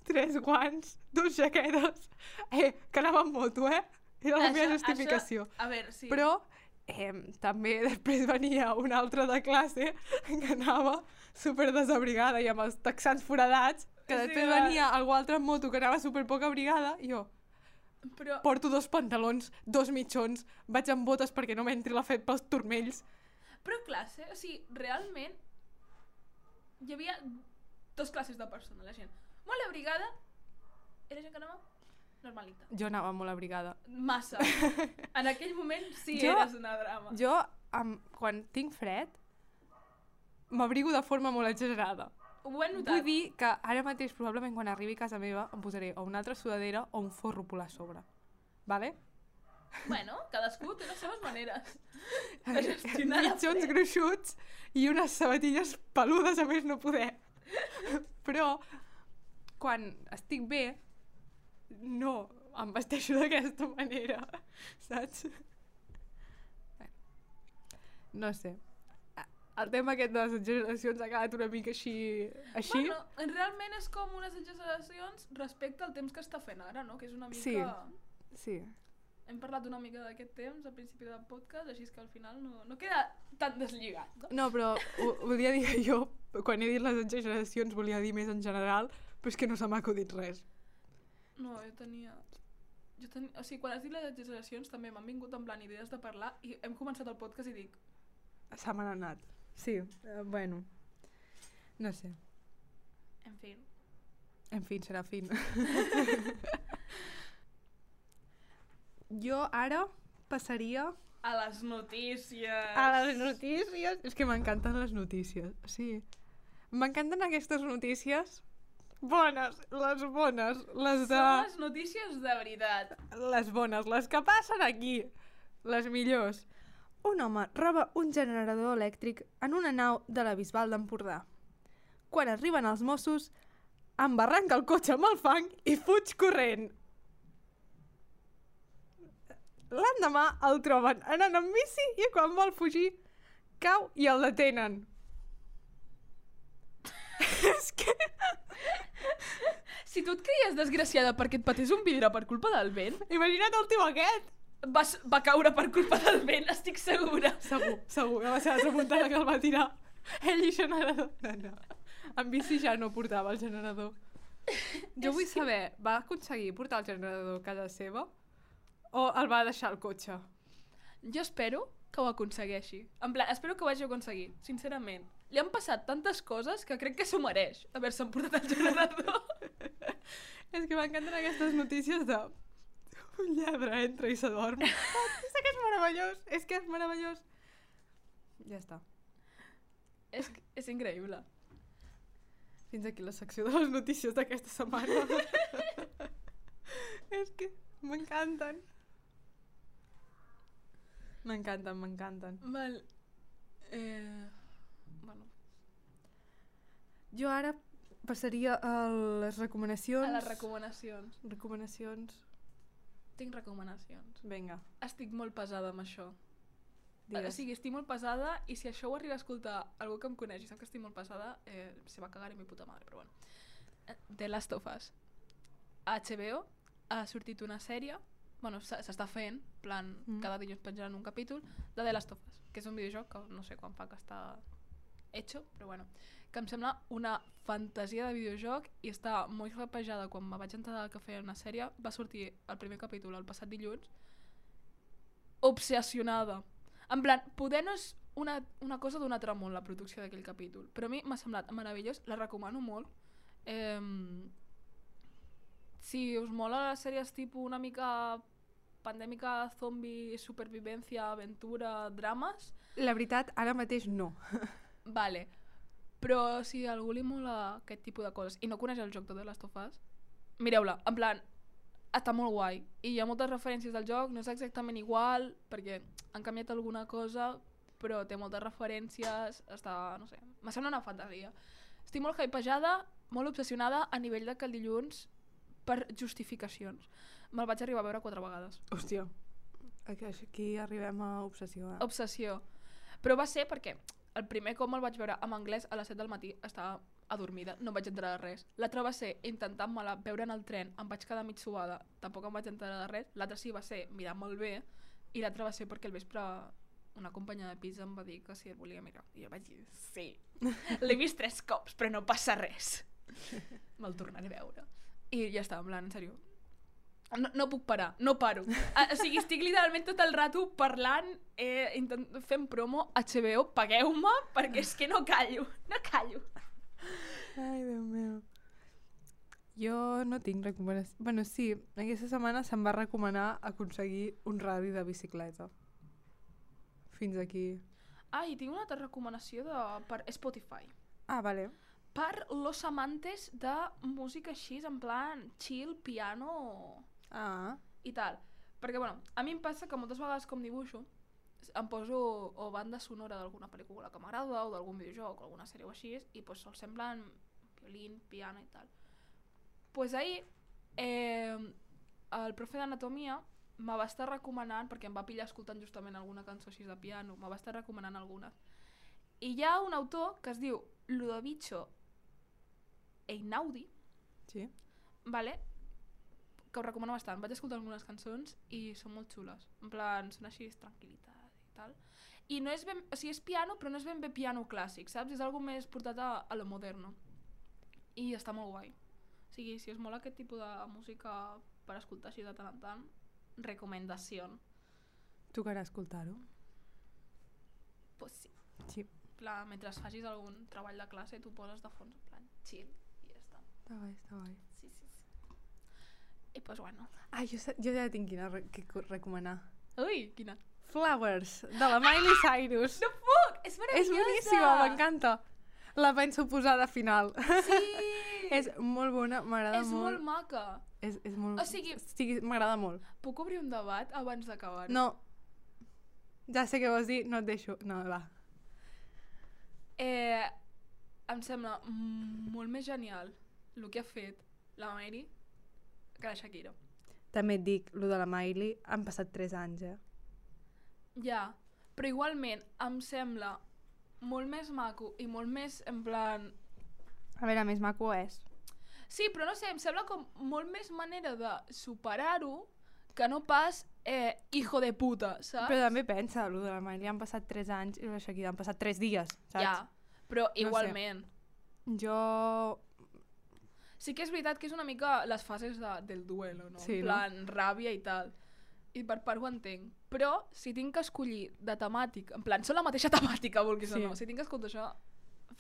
tres guants, dos jaquetes... Eh, que anava amb moto, eh? Era la meva justificació. Això, a veure, sí. Però eh, també després venia una altra de classe que anava super desabrigada i amb els texans foradats, que després venia algú altre amb moto que anava super poc abrigada, i jo Però, porto dos pantalons, dos mitjons, vaig amb botes perquè no m'entri la fet pels turmells. però classe, o sigui, realment hi havia dos classes de persona, la gent. Molt abrigada i la gent que anava normalita. Jo anava molt abrigada. Massa. En aquell moment sí Jo- eres una drama. Jo, amb, quan tinc fred, m'abrigo de forma molt exagerada. Ho he notat. Vull dir que ara mateix, probablement, quan arribi a casa meva, em posaré o una altra sudadera o un forro polar a sobre. Vale? Bueno, cadascú té les seves maneres Mitjons gruixuts i unes sabatilles peludes a més no poder. Però quan estic bé, no em vesteixo d'aquesta manera, saps? No sé. El tema aquest de les exageracions ha quedat una mica així... així. Bueno, realment és com unes exageracions respecte al temps que està fent ara, no? Que és una mica... Sí. Sí. Hem parlat una mica d'aquest temps al principi del podcast, així que al final no, no queda tan deslligat. No? No, però ho, volia dir que jo, quan he dit les exageracions, volia dir més en general, però és que no se m'ha acudit res. No, jo tenia... Jo tenia... O sigui, quan has dit les exageracions també m'han vingut en plan idees de parlar i hem començat el podcast i dic Se m'han anat. Sí, eh, bueno. No sé. en fi, En fi, serà fin. jo ara passaria a les notícies. a les notícies. És que m'encanten les notícies. Sí. M'encanten aquestes notícies bones, les bones, les de... Són les notícies de veritat. Les bones, les que passen aquí. Les millors. Un home roba un generador elèctric en una nau de la Bisbal d'Empordà. Quan arriben els Mossos, embarranca el cotxe amb el fang i fuig corrent. L'endemà el troben anant amb bici i quan vol fugir cau i el detenen. És que... Si tu et creies desgraciada perquè et patés un vidre per culpa del vent, Imagina't el tio aquest. va, va caure per culpa del vent, estic segura. Segur, segur, que va ser la tramuntana que el va tirar. Ell i generador. No, no. En bici ja no portava el generador. Jo vull saber, va aconseguir portar el generador a casa seva o el va deixar al cotxe? Jo espero que ho aconsegueixi. En plan, espero que ho hagi aconseguit, sincerament. Li han passat tantes coses que crec que s'ho mereix, haver-se emportat el generador. És que m'encanten aquestes notícies de un lladre entra i s'adorm. és que és meravellós, és que és meravellós. Ja està. és, és increïble. Fins aquí la secció de les notícies d'aquesta setmana. és que m'encanten. M'encanten, m'encanten. Val. Eh... Bueno, Jo ara passaria a les recomanacions. a les recomanacions. Recomanacions. Tinc recomanacions. Vinga, Estic molt pesada amb això. digues. O sigui, estic molt pesada i si això ho arriba a escoltar algú que em coneix i sap que estic molt pesada, eh, se va cagar en mi puta madre, però bueno. Eh, The Last of Us. A HBO ha sortit una sèrie, bueno, s'està fent, plan, mm. cada dilluns penjaran un capítol, de The Last of Us, que és un videojoc que no sé quan fa que està hecho, però bueno, que em sembla una fantasia de videojoc i està molt rapejada quan me vaig entrar que feia una sèrie, va sortir el primer capítol el passat dilluns, obsessionada. En plan, poder no és una, una cosa d'un altre món, la producció d'aquell capítol, però a mi m'ha semblat meravellós, la recomano molt. Eh, si us mola les sèries tipus una mica pandèmica, zombi, supervivència, aventura, drames, La veritat, ara mateix no. Vale. Però si a algú li mola aquest tipus de coses i no coneix el joc de The Last of Us, mireu-la. En plan, està molt guai. I hi ha moltes referències del joc, no és exactament igual, perquè han canviat alguna cosa, però té moltes referències, està, no sé, me sembla una fantasia. estic molt hypejada, molt obsessionada a nivell de que el dilluns, per justificacions, me'l vaig arribar a veure quatre vegades. Hòstia. Aquí, arribem a obsessió. Eh? Obsessió. Però va ser perquè el primer cop me'l vaig veure en anglès a les 7 del matí, estava adormida, no vaig entrar de res. L'altre va ser intentant-me-la veure en el tren, em vaig quedar mig suada, tampoc em vaig entrar de res. L'altre sí va ser mirar molt bé, i l'altre va ser perquè el vespre una companya de pis em va dir que si el volia mirar. I jo vaig dir, sí. L'he vist tres cops, però no passa res. Me'l tornaré a veure. I ja està, en plan, en sèrio. No, no puc parar, no paro. O sigui, estic literalment tot el rato parlant, eh, intent, fent promo, HBO, pagueu-me, perquè és que no callo, no callo. Ai, Déu meu. Jo no tinc recomanació. Bueno, sí, aquesta setmana se'm va recomanar aconseguir un radi de bicicleta. Fins aquí. Ah, i tinc una altra recomanació de, per Spotify. Ah, vale. Per los amantes de música així, en plan chill, piano Ah, i tal. Perquè, bueno, a mi em passa que moltes vegades com dibuixo em poso o banda sonora d'alguna pel·lícula que m'agrada o d'algun videojoc o alguna sèrie o així i pues, sol semblen violín, piano i tal. pues ahir eh, el profe d'anatomia me va estar recomanant, perquè em va pillar escoltant justament alguna cançó així de piano, me va estar recomanant algunes. I hi ha un autor que es diu Ludovico Einaudi, sí. vale? Que ho recomano bastant. Vaig escoltar algunes cançons i són molt xules. En plan, són així tranquil·litat i tal. I no és ben... O sigui, és piano, però no és ben bé piano clàssic, saps? És algo més portat a, a lo moderno. I està molt guai. O sigui, si us mola aquest tipus de música per escoltar així de tant en tant, recomendació. Tocarà escoltar-ho. Pues sí. Sí. Plan, mentre facis algun treball de classe, tu poses de fons, en plan, chill, i ja està. Està guai, està guai. I pues bueno. Ah, jo, sa- jo ja tinc quina re que co- recomanar. Ui, quina. Flowers, de la Miley Cyrus. No puc! És és meravellosa! boníssima, m'encanta. La penso posar de final. Sí! és molt bona, m'agrada és molt. molt maca. És, és molt... O sigui- sí, m'agrada molt. Puc obrir un debat abans d'acabar? No. Ja sé què vols dir, no et deixo. No, va. Eh, em sembla mm, molt més genial el que ha fet la Mary que la Shakira. També et dic, lo de la Miley, han passat 3 anys, eh? Ja, però igualment em sembla molt més maco i molt més en plan... A veure, més maco és. Sí, però no sé, em sembla com molt més manera de superar-ho que no pas eh, hijo de puta, saps? Però també pensa, lo de la Miley han passat 3 anys i lo de Shakira han passat 3 dies, saps? Ja, però sé. igualment. Jo... Sí que és veritat que és una mica les fases de, del duelo, no? Sí, en plan, ràbia i tal. I per part ho entenc. Però si tinc que escollir de temàtica, en plan, són la mateixa temàtica, vulguis Sí. o no, si tinc que escoltar això,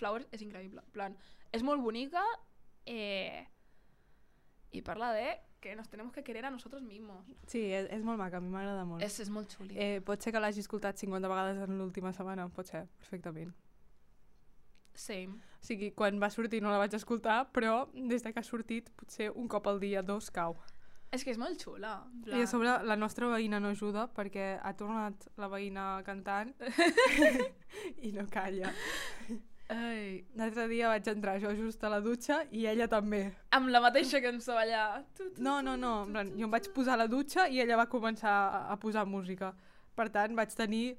Flowers és increïble. En plan, és molt bonica eh, i parla de que nos tenemos que querer a nosotros mismos. Sí, és, és molt maca, a mi m'agrada molt. És, és molt xuli. Eh, pot ser que l'hagi escoltat 50 vegades en l'última setmana, pot ser, perfectament. Same. O sigui, quan va sortir no la vaig escoltar, però des de que ha sortit, potser un cop al dia, dos cau. És que és molt xula. en I a plan- sobre la nostra veïna no ajuda perquè ha tornat la veïna cantant i no calla. Ai. L'altre dia vaig entrar jo just a la dutxa i ella també. Amb la mateixa cançó allà. Tu, tu, No, no, no, en plan, jo em vaig posar a la dutxa i ella va començar a, a posar música. Per tant, vaig tenir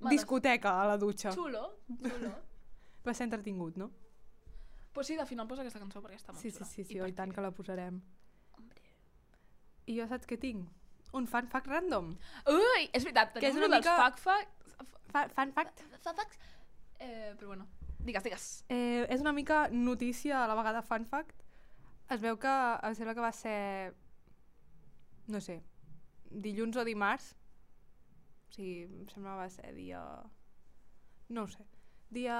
Males- discoteca a la dutxa. Xulo, xulo. Va ser entretingut, no? pues sí, de final posa aquesta cançó perquè està molt Sí, sí, xula. sí, sí, I oi perquè- tant que la posarem. Hombre. I jo saps què tinc? Un fan fact random. Ui, és veritat, Que és tenim una dels mica- fact fact... Fa, fan fact? Fa facts. Eh, però bueno, digues, digues. Eh, és una mica notícia a la vegada fan fact. Es veu que em sembla que va ser no sé, dilluns o dimarts. O sigui, em sembla que va ser dia... No ho sé. Dia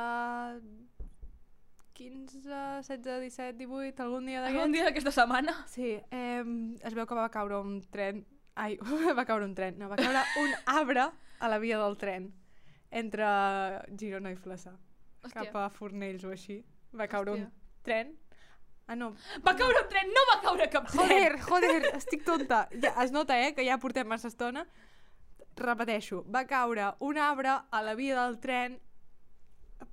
15, 16, 17, 18, algun dia Algun d'aquests. dia d'aquesta setmana. Sí, eh, es veu que va caure un tren... Ai, va caure un tren. No, va caure un arbre a la via del tren entre Girona i Flaçà. Hòstia. Cap a Fornells o així. Va caure Hòstia. un tren. Ah, no. Va caure un tren, no va caure cap tren! Joder, joder, estic tonta. Ja, es nota, eh, que ja portem massa estona. Repeteixo, va caure un arbre a la via del tren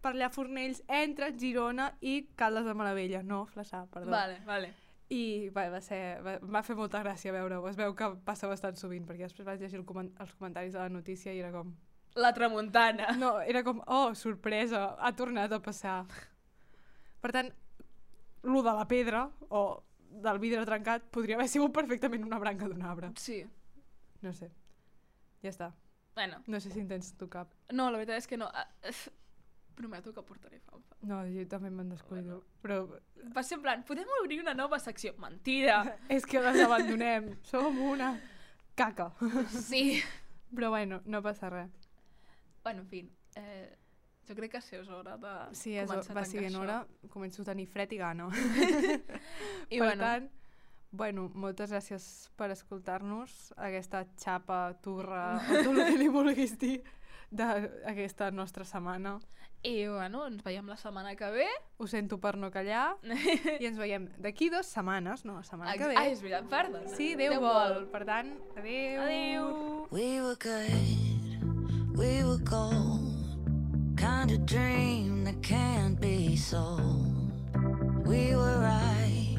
per allà Fornells, entre Girona i Caldes de Maravella, no Flaçà, perdó. Vale, vale. I va, va, ser, va, va fer molta gràcia veure-ho, es veu que passa bastant sovint, perquè després vaig llegir el coment els comentaris de la notícia i era com... La tramuntana. No, era com, oh, sorpresa, ha tornat a passar. Per tant, lo de la pedra, o del vidre trencat, podria haver sigut perfectament una branca d'un arbre. Sí. No sé. Ja està. Bueno, No sé si en tens tu cap. no, la veritat és que no. Prometo que portaré fanfa. No, jo també me'n descuido. Però Va ser en plan, podem obrir una nova secció. Mentida! és que les abandonem. Som una caca. Sí. Però bueno, no passa res. Bueno, en fi. Eh, jo crec que sí, és hora de Sí, és, començar a va això. hora. Començo a tenir fred i gana. I per bueno, tant, bueno, moltes gràcies per escoltar-nos, aquesta xapa, turra, o tot el que li vulguis dir d'aquesta nostra setmana. i bueno, ens veiem la setmana que ve. Ho sento per no callar i ens veiem d'aquí dues setmanes, no, la setmana que ve. Ah, és veritat, perdona. Sí, Déu, vol. Per tant, adéu. Adéu. We were good, we were gold. Kind of dream that can't be sold. We were right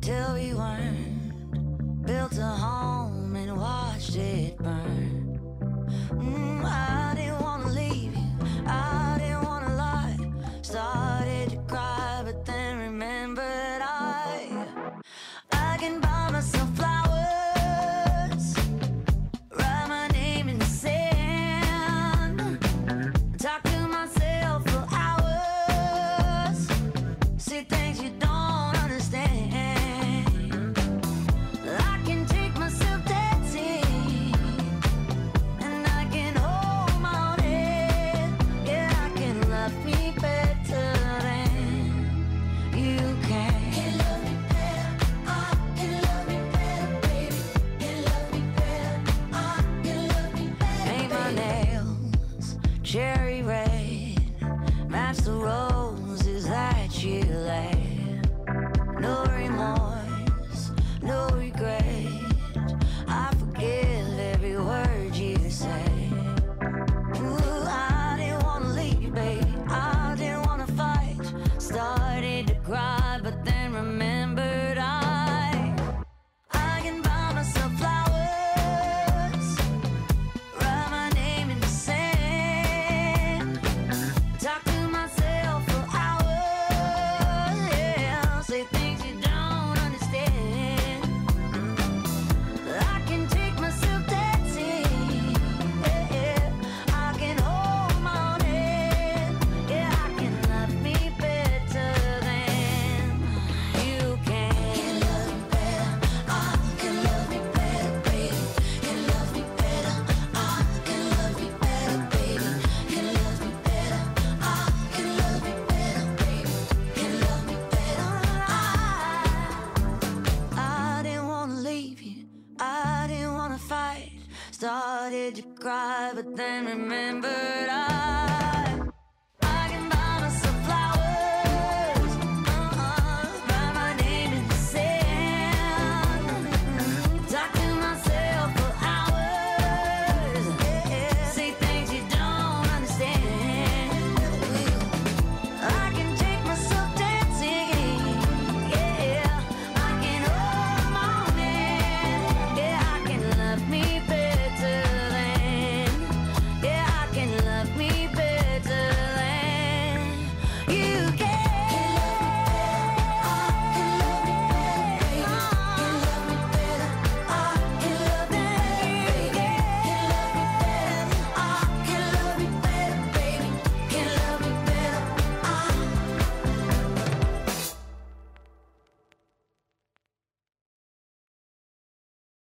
till we weren't. Built a home and watched it burn. Mm, I I